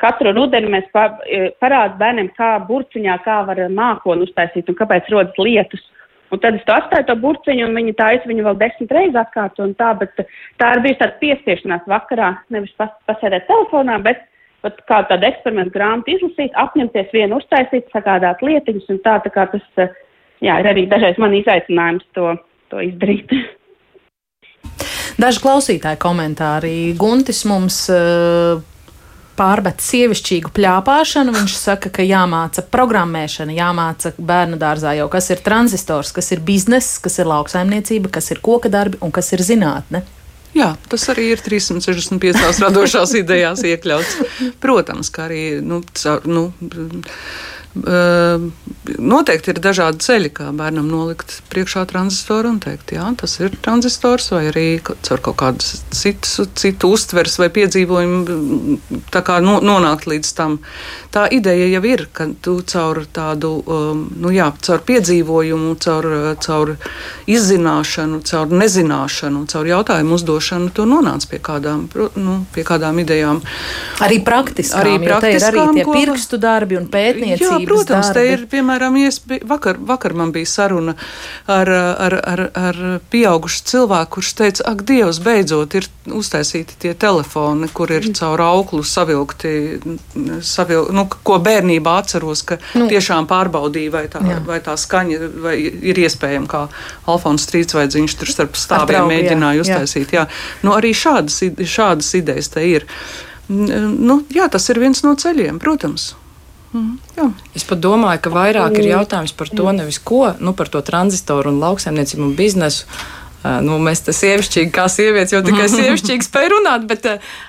katru rudeni mēs parādām bērniem, kā burciņā, kā var mākoni uztaisīt un kāpēc rodas lietus. Un tad es to atstāju to burciņu, un viņi taisa viņu vēl desmit reizes atkārto un tā, bet tā ir bijusi tāda piespiešanās vakarā, nevis pas, pasēdēt telefonā, bet pat kā tādu eksperimentu grāmatu izlasīt, apņemties vienu uztaisīt, sagādāt lietiņas, un tā, tā kā tas, eh, jā, ir arī dažreiz man izaicinājums to, to izdarīt. Daži klausītāji komentāri. Guntis mums uh, pārmet sievišķīgu pļāpāšanu. Viņš saka, ka jāmāca programmēšana, jāmāca bērnu dārzā jau kas ir tranzistors, kas ir bizness, kas ir lauksaimniecība, kas ir koka darbi un kas ir zinātne. Jā, tas arī ir 365 radošās idejās iekļauts. Protams, kā arī nu, caur, nu, Noteikti ir dažādi ceļi, kā bērnam nolikt priekšā tranzistoru un teikt, jā, tas ir tranzistors, vai arī caur kaut kādu citu, citu uztvers vai piedzīvojumu kā no, nonākt līdz tam. Tā ideja jau ir, ka tu caur tādu, um, nu jā, caur piedzīvojumu, caur, caur izzināšanu, caur nezināšanu, caur jautājumu uzdošanu, tu nonāc pie kādām, nu, pie kādām idejām. Arī praktiskām, arī praktiskām, ir arī tie pirkstu darbi un pētniecība. Jā, protams, darbi. te ir, piemēram, iespēja, vakar, vakar man bija saruna ar, ar, ar, ar pieaugušu cilvēku, kurš teica, ak, Dievs, beidzot ir uztaisīti tie telefoni, kur ir caur auklu savilkti, savil, nu, ko bērnībā atceros, ka nu, tiešām pārbaudīja, vai tā, jā. vai tā skaņa vai ir iespējama, kā Alfons Strītsvaidziņš tur starp stāviem mēģināja jā, uztaisīt. Jā. Jā. Nu, arī šādas, šādas idejas te ir. Nu, jā, tas ir viens no ceļiem, protams. Mm, jā. es pat domāju, ka vairāk ir jautājums par to, nevis ko, nu, par to tranzistoru un lauksaimniecību un biznesu. Uh, nu, mēs te sievišķīgi, kā sievietes, jau tikai sievišķīgi spēj runāt, bet,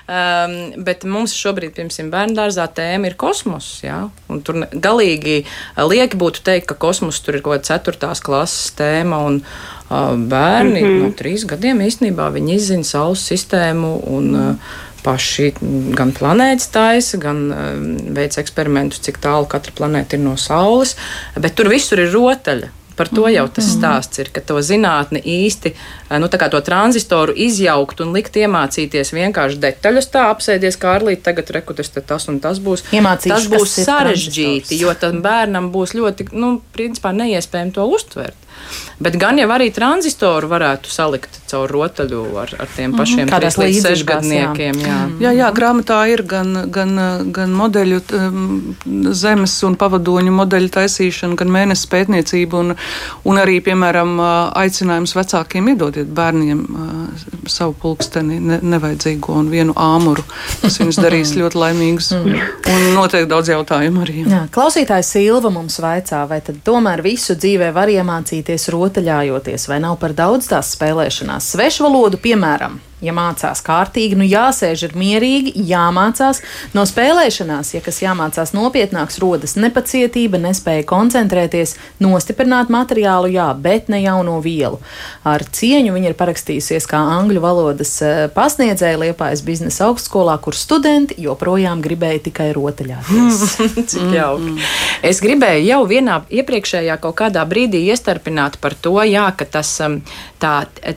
um, bet mums šobrīd, piemēram, bērnu dārzā tēma ir kosmos. Jā? Un tur galīgi lieki būtu teikt, ka kosmos tur ir kaut kāda ceturtās klases tēma un uh, bērni mm -hmm. no trīs gadiem īstenībā viņi izzina Saules sistēmu un uh, paši gan planētas taisa, gan um, veic eksperimentus, cik tālu katra planēta ir no Saules, bet tur visur ir rotaļa. Par to jau tas mhm. stāsts ir, ka to zinātni īsti, uh, nu, tā kā to tranzistoru izjaukt un likt iemācīties vienkārši detaļas, tā apsēdies kā arlīt, tagad rekutas, tas un tas būs. Tas būs sarežģīti, jo tam bērnam būs ļoti, nu, principā neiespējami to uztvert. Bet gan jau arī tranzistoru varētu salikt caur rotaļu ar, ar tiem mhm. pašiem mm -hmm. līdz sešgadniekiem. Jā. Jā. jā, jā, grāmatā ir gan, gan, gan modeļu, zemes un pavadoņu modeļu taisīšana, gan mēnesis pētniecība un, un arī, piemēram, aicinājums vecākiem iedodiet bērniem savu pulksteni ne, nevajadzīgo un vienu āmuru. Tas viņus darīs ļoti laimīgus mhm. un noteikti daudz jautājumu arī. Jā, klausītājs Silva mums vaicā, vai tad tomēr visu dzīvē var iemācīties rotaļājoties, vai nav par daudz tās spēlēšanās? Svešvalodu, piemēram, ja mācās kārtīgi, nu jāsēž ir mierīgi, jāmācās no spēlēšanās. Ja kas jāmācās nopietnāks, rodas nepacietība, nespēja koncentrēties, nostiprināt materiālu, jā, bet ne jauno vielu. Ar cieņu viņa ir parakstījusies kā angļu valodas eh, pasniedzēja Liepājas biznesa augstskolā, kur studenti joprojām gribēja tikai rotaļāties. Cik jauki. Es gribēju jau vienā iepriekšējā kaut kādā brīdī iestarpināt par to, jā, ka tas um, tā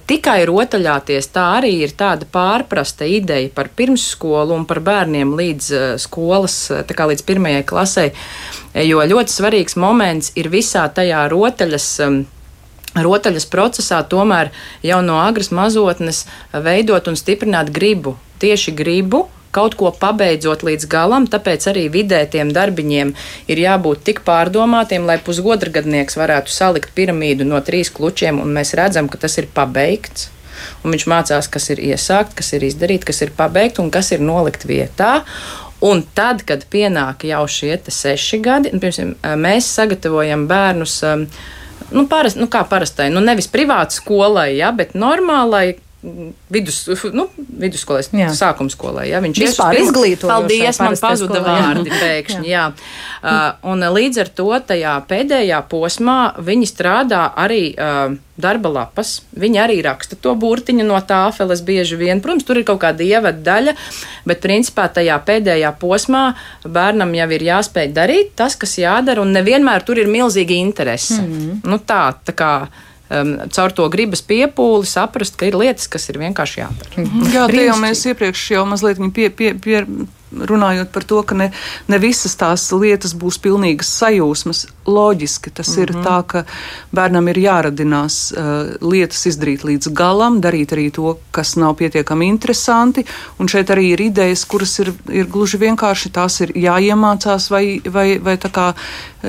tikai rotaļāties, tā arī ir tāda pārprasta ideja par pirmsskolu un par bērniem līdz uh, skolas, uh, tā kā līdz pirmajai klasē, jo ļoti svarīgs moments ir visā tajā rotaļas. Um, Rotaļas procesā tomēr jau no agras mazotnes veidot un stiprināt gribu. Tieši gribu, kaut ko pabeidzot līdz galam, tāpēc arī vidē tiem darbiņiem ir jābūt tik pārdomātiem, lai pusgodragadnieks varētu salikt piramīdu no trīs klučiem, un mēs redzam, ka tas ir pabeigts. Un viņš mācās, kas ir iesākt, kas ir izdarīt, kas ir pabeigt un kas ir nolikt vietā. Un tad, kad pienāk jau šie seši gadi, un, piemēram, mēs sagatavojam bērnus. Nu, parast, nu, kā parastai, nu, nevis privātai skolai, ja, bet normālai vidus, nu, vidusskolai, sākuma skolai. Ja, viņš vispār izglītojas. Paldies, man pazuda vārdi jā. pēkšņi. jā. Jā. Uh, un līdz ar to tajā pēdējā posmā viņi strādā arī uh, darba lapas. Viņi arī raksta to burtiņu no tāfeles bieži vien. Protams, tur ir kaut kāda ievada daļa, bet principā tajā pēdējā posmā bērnam jau ir jāspēj darīt tas, kas jādara, un nevienmēr tur ir milzīga interese. Mm -hmm. nu, tā, tā kā um, caur to gribas piepūli saprast, ka ir lietas, kas ir vienkārši jādara. Mm -hmm. Jā, tie jau mēs iepriekš jau mazliet pie, pie, pie, runājot par to, ka ne, ne visas tās lietas būs pilnīgas sajūsmas. Loģiski tas mm -hmm. ir mhm. tā, ka bērnam ir jāradinās uh, lietas izdarīt līdz galam, darīt arī to, kas nav pietiekami interesanti. Un šeit arī ir idejas, kuras ir, ir gluži vienkārši tās ir jāiemācās vai, vai, vai tā kā uh,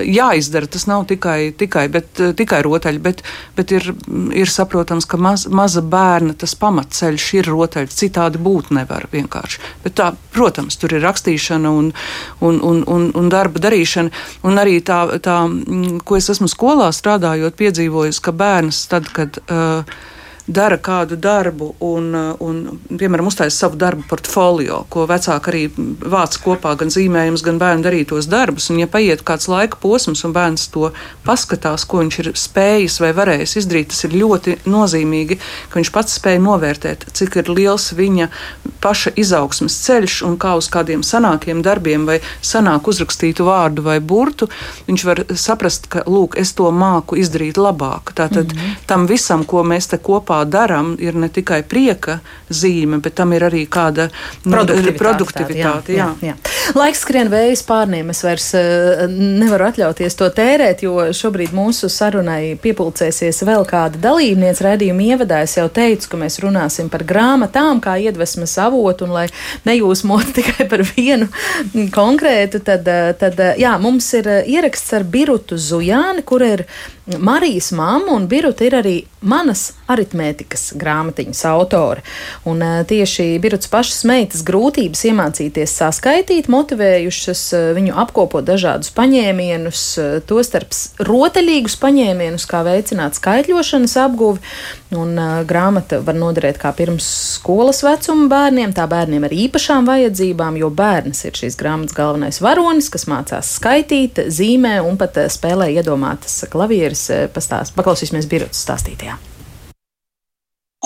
jāizdara. Tas nav tikai, tikai, bet, uh, tikai rotaļi, bet, bet ir, ir saprotams, ka maz, maza bērna tas pamatceļš ir rotaļi. Citādi būt nevar vienkārši. Bet tā, protams, tur ir rakstīšana un, un, un, un, un darba darīšana. Un arī tā, tā, ko es esmu skolā strādājot, piedzīvojis, ka bērns tad, kad. Uh, dara kādu darbu un, un piemēram, uztaisa savu darbu portfolio, ko vecāki arī vāc kopā, gan zīmējums, gan bērnu darītos darbus. Un, ja paiet kāds laika posms, un bērns to paskatās, ko viņš ir spējis vai varējis izdarīt, tas ir ļoti nozīmīgi, ka viņš pats spēja novērtēt, cik ir liels viņa paša izaugsmes ceļš un kā uz kādiem sanākiem darbiem vai sanāk uzrakstītu vārdu vai burtu, viņš var saprast, ka, lūk, es to māku izdarīt labāk. Tātad mm -hmm. tam visam, ko mēs te kopā kopā darām, ir ne tikai prieka zīme, bet tam ir arī kāda nu, produktivitāte. produktivitāte jā, jā. Jā, jā. Laiks skrien vējas pārniem. Es vairs uh, nevaru atļauties to tērēt, jo šobrīd mūsu sarunai piepulcēsies vēl kāda dalībniece raidījuma ievadā. Es jau teicu, ka mēs runāsim par grāmatām, kā iedvesmas avotu, un lai nejūsmot tikai par vienu konkrētu, tad, eh, tad eh, jā, mums ir ieraksts ar Birutu Zujāni, kur ir Marijas mamma un Biruta ir arī manas aritmētikas grāmatiņas autore. Un tieši Birutas pašas meitas grūtības iemācīties saskaitīt, motivējušas viņu apkopot dažādus paņēmienus, tostarp rotaļīgus paņēmienus, kā veicināt skaitļošanas apguvi. Un grāmata var noderēt kā pirms skolas vecuma bērniem, tā bērniem ar īpašām vajadzībām, jo bērns ir šīs grāmatas galvenais varonis, kas mācās skaitīt, zīmē un pat spēlē iedomātas klavieres Iris eh, pastāst. Paklausīsimies Birotas stāstītajā.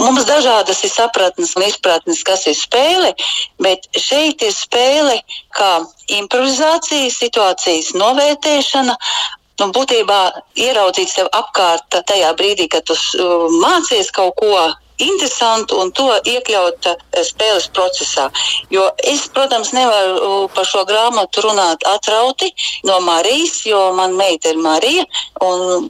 Mums dažādas ir sapratnes un izpratnes, kas ir spēle, bet šeit ir spēle kā improvizācija, situācijas novērtēšana. Nu, būtībā ieraudzīt sev apkārt tajā brīdī, kad tu uh, mācies kaut ko interesantu un to iekļaut eh, spēles procesā. Jo es, protams, nevaru par šo grāmatu runāt atrauti no Marijas, jo man meita ir Marija.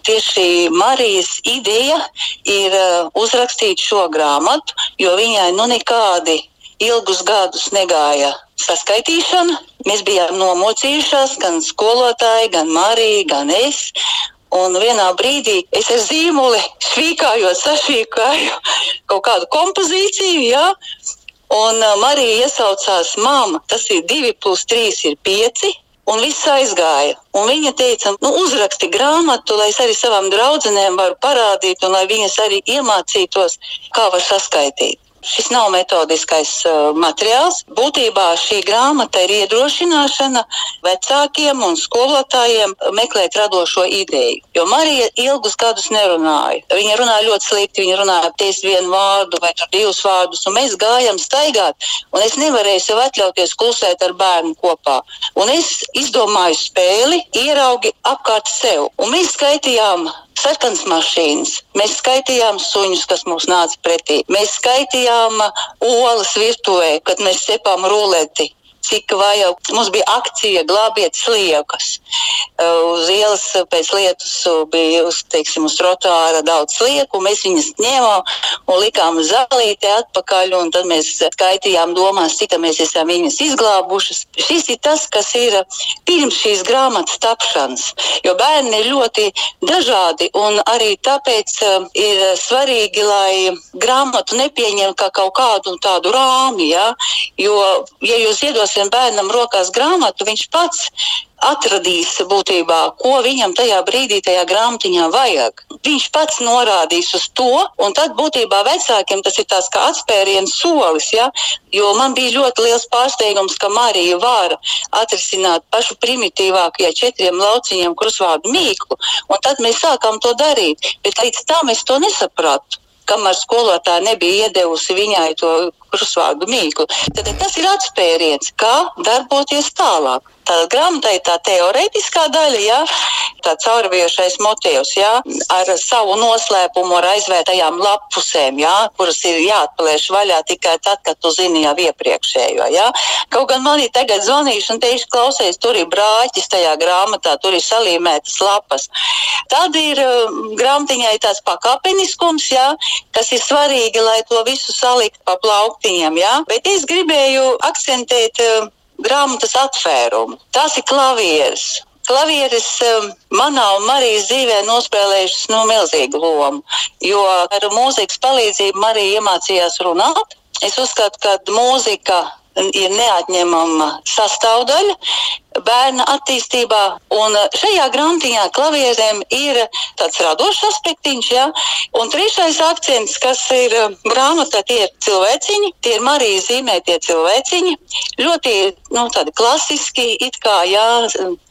Tieši Marijas ideja ir eh, uzrakstīt šo grāmatu, jo viņai nu nekādi ilgus gadus negāja saskaitīšana. Mēs bijām nomocījušās, gan skolotāji, gan Marija, gan es. Un vienā brīdī es ar zīmoli svīkājot, sašvīkāju kaut kādu kompozīciju, jā, un uh, Marija iesaucās, māma, tas ir 2 plus 3 ir 5. Un viss aizgāja. Un viņa teica, nu, uzraksti grāmatu, lai es arī savām draudzenēm varu parādīt, un lai viņas arī iemācītos, kā var saskaitīt. Šis nav metodiskais uh, materiāls. Būtībā šī grāmata ir iedrošināšana vecākiem un skolotājiem meklēt radošo ideju. Jo Marija ilgus gadus nerunāja. Viņa runāja ļoti slikti, viņa runāja ties vienu vārdu vai divus vārdus, un mēs gājām staigāt, es nevarēju sev atļauties klusēt ar bērnu kopā. Un es izdomāju spēli, ieraugi apkārt sev, un mēs skaitījām sarkanas mašīnas. Mēs skaitījām suņus, kas mums nāca pretī. Mēs skaitījām olas virtuvē, kad mēs cepām ruleti cik vajag. Mums bija akcija glābiet sliekas. Uz ielas pēc lietus bija uz, teiksim, uz trotuāra daudz slieku, mēs viņas ņēmām un likām zālīti atpakaļ, un tad mēs skaitījām domās, cik mēs esam viņas izglābušas. Šis ir tas, kas ir pirms šīs grāmatas tapšanas, jo bērni ir ļoti dažādi, un arī tāpēc ir svarīgi, lai grāmatu nepieņem kā kaut kādu tādu rāmi, ja? jo, ja jūs iedos iedosim bērnam rokās grāmatu, viņš pats atradīs būtībā, ko viņam tajā brīdī, tajā grāmatiņā vajag. Viņš pats norādīs uz to, un tad būtībā vecākiem tas ir tāds kā atspēriens solis. Ja? Jo man bija ļoti liels pārsteigums, ka Marija var atrisināt pašu primitīvākajā četriem lauciņiem krusvārdu mīklu, un tad mēs sākām to darīt. Bet līdz tam es to nesapratu kamēr skolotāja nebija iedevusi viņai to krusvārdu mīklu. Tad tas ir atspēriens, kā darboties tālāk. Tā grāmatā ir tā teorētiskā daļa, ja, tā caurviejušais motīvs, ja, ar savu noslēpumu, ar aizvērtajām lapusēm, ja, kuras ir jāatplēš vaļā tikai tad, kad tu zini jau iepriekšējo. Ja. Kaut gan man ir tagad zvanījuši un teiši, klausies, tur ir brāķis tajā grāmatā, tur ir salīmētas lapas. Tad ir um, grāmatiņai tāds pakāpeniskums, ja, kas ir svarīgi, lai to visu salikt pa plauktiņiem. Ja. Bet es gribēju akcentēt um, grāmatas atvērumu. Tas ir klavieris. Klavieris um, manā un Marijas dzīvē nospēlējušas nu, milzīgu lomu, jo ar mūzikas palīdzību Marija iemācījās runāt. Es uzskatu, ka mūzika ir neatņemama sastāvdaļa bērna attīstībā. Un šajā grāmatiņā klavierēm ir tāds radošs aspektiņš, ja? un trešais akcents, kas ir um, grāmatā, tie ir cilvēciņi, tie ir Marijas zīmētie cilvēciņi, ļoti nu, tādi klasiski, it kā jā,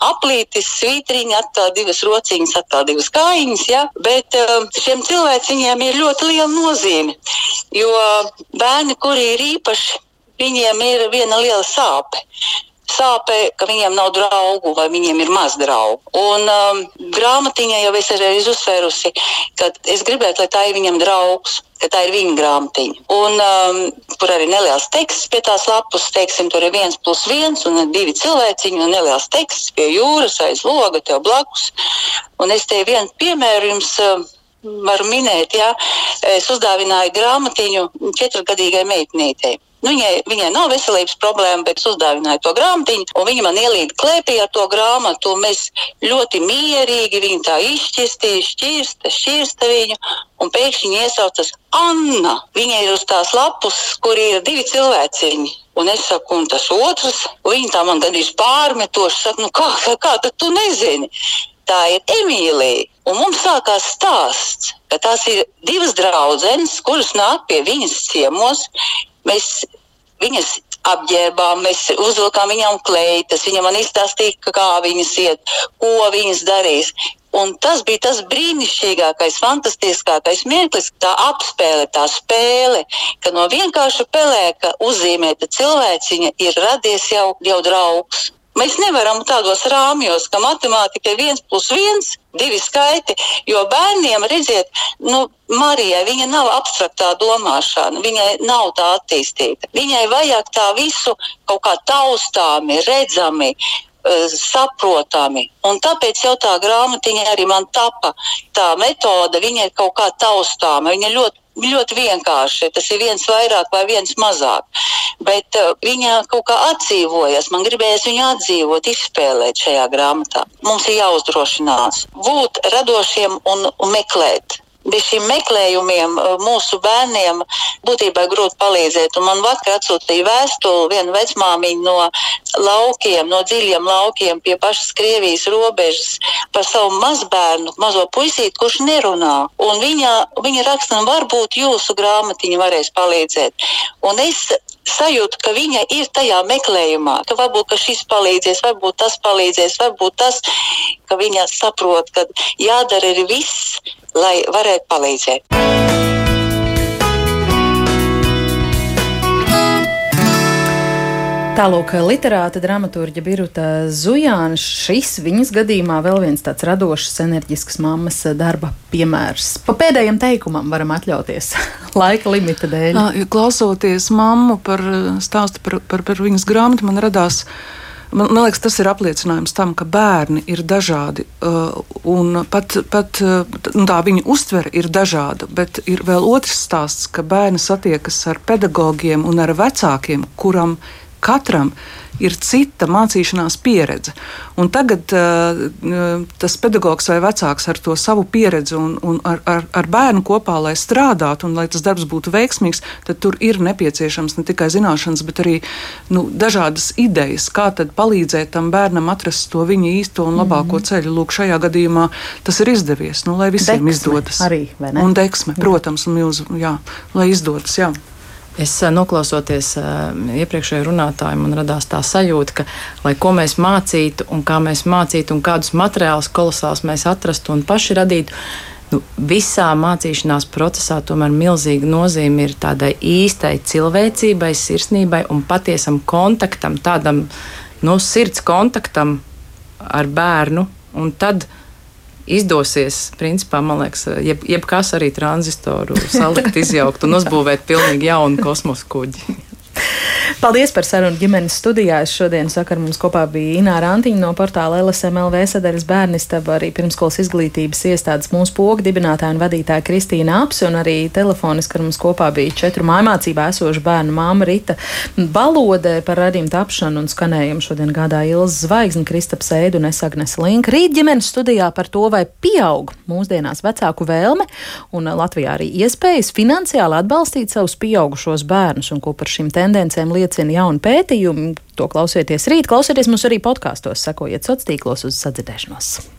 aplītis, svītriņi, atkal divas rociņas, atkal divas kājiņas, ja? bet um, šiem cilvēciņiem ir ļoti liela nozīme, jo bērni, kuri ir īpaši, viņiem ir viena liela sāpe sāpē, ka viņiem nav draugu vai viņiem ir maz draugu. Un um, grāmatiņa jau es arī uzsvērusi, ka es gribētu, lai tā ir viņam draugs. Tā ir viņa grāmatiņa. Un, um, tur arī neliels teksts pie tās lapas, teiksim, tur ir viens plus viens un divi cilvēciņi un neliels teksts pie jūras aiz loga tev blakus. Un es te vienu piemēru jums. Varu minēt, ja es uzdāvināju grāmatiņu četrgadīgai meitnītei. Nu, viņai, viņai nav veselības problēma, bet es uzdāvināju to grāmatiņu, un viņa man ielīda klēpī ar to grāmatu. Mēs ļoti mierīgi viņu tā izšķirstīja, šķirsta, šķirsta viņu, un pēkšņi iesaucas Anna. Viņa ir uz tās lapus, kur ir divi cilvēciņi. Un es saku, un tas otrs, viņa tā man gandrīz pārmetoši saka, nu kā, kā, kā tu nezini? Tā ir Emīlija. Un mums sākās stāsts, ka tās ir divas draudzenes, kuras nāk pie viņas ciemos. Mēs viņas apģērbām, mēs uzvilkām viņām kleitas, viņa man izstāstīja, kā viņas iet, ko viņas darīs. Un tas bija tas brīnišķīgākais, fantastiskākais mirklis, tā apspēle, tā spēle, ka no vienkārša pelēka uzzīmēta cilvēciņa ir radies jau, jau draugs. Mēs nevaram tādos rāmjos, ka matemātika ir viens plus viens, divi skaiti, jo bērniem, redziet, nu, Marijai viņa nav abstraktā domāšana, viņai nav tā attīstīta. Viņai vajag tā visu kaut kā taustāmi, redzami, saprotami. Un tāpēc jau tā grāmatiņa arī man tapa. Tā metode, viņa ir kaut kā taustāma, viņa ļoti ļoti vienkārši. Tas ir viens vairāk vai viens mazāk. Bet uh, viņa kaut kā atdzīvojas. Man gribējās viņu atdzīvot, izspēlēt šajā grāmatā. Mums ir jāuzdrošinās būt radošiem un, un meklēt. Bez šiem meklējumiem mūsu bērniem būtībā grūti palīdzēt. Un man vakar atsūtīja vēstuli viena vecmāmiņa no laukiem, no dziļiem laukiem pie pašas Krievijas robežas par savu mazbērnu, mazo puisīti, kurš nerunā. Un viņa, viņa raksta, varbūt jūsu grāmatiņa varēs palīdzēt. Un es sajūtu, ka viņa ir tajā meklējumā, ka varbūt ka šis palīdzēs, varbūt tas palīdzēs, varbūt tas, ka viņa saprot, ka jādara ir viss, lai varētu palīdzēt. Tālāk, literāta dramaturģa Birta Zujāna. Šis viņas gadījumā vēl viens tāds radošs, enerģisks mammas darba piemērs. Pa pēdējiem teikumam varam atļauties laika limita dēļ. Klausoties mammu par stāstu par, par, par viņas grāmatu, man radās. Man, man liekas, tas ir apliecinājums tam, ka bērni ir dažādi. Uh, pat, pat nu, tā viņa uztvere ir dažāda, bet ir vēl otrs stāsts, ka bērni satiekas ar pedagogiem un ar vecākiem, kuram katram ir cita mācīšanās pieredze. Un tagad uh, tas pedagogs vai vecāks ar to savu pieredzi un, un ar, ar, ar bērnu kopā, lai strādātu un lai tas darbs būtu veiksmīgs, tad tur ir nepieciešams ne tikai zināšanas, bet arī nu, dažādas idejas, kā palīdzēt tam bērnam atrast to viņa īsto un labāko mm -hmm. ceļu. Lūk, šajā gadījumā tas ir izdevies, nu, lai visiem deksme izdodas. Arī, un deksme, protams, un milzu, jā, lai izdodas. Jā. Es eh, noklausoties eh, iepriekšējo runātāju, man radās tā sajūta, ka, lai ko mēs mācītu, un kā mēs mācītu, un kādus materiālus kolosālus mēs atrastu un paši radītu, nu, visā mācīšanās procesā tomēr milzīga nozīme ir tādai īstai cilvēcībai, sirsnībai un patiesam kontaktam, tādam nu, sirds kontaktam ar bērnu. Un tad izdosies, principā, man liekas, jeb, jebkas arī tranzistoru salikt, izjaukt un uzbūvēt pilnīgi jaunu kosmosa kuģi. Paldies par sarunu ģimenes studijā. Šodien sakar mums kopā bija Ināra Antiņa no portāla LSMLV sadaras bērnistaba, arī pirmskolas izglītības iestādes mūsu poga dibinātāja un vadītāja Kristīna Aps, un arī telefoniski ar mums kopā bija četru mājmācībā esoša bērnu māma Rita Balodē par radījumu tapšanu un skanējumu. Šodien gādāja Ilza Zvaigzne, Kristaps Ēdu un Esagnes Linka. Rīt ģimenes studijā par to, vai pieaug mūsdienās vecāku vēlme un Latvijā arī iespējas finansiāli atbalstīt savus pieaugušos bērnus un ko par šīm tendencēm liecina jauni pētījumi. To klausieties rīt, klausieties mums arī podkāstos, sekojiet sociālos tīklos uz sadzirdēšanos.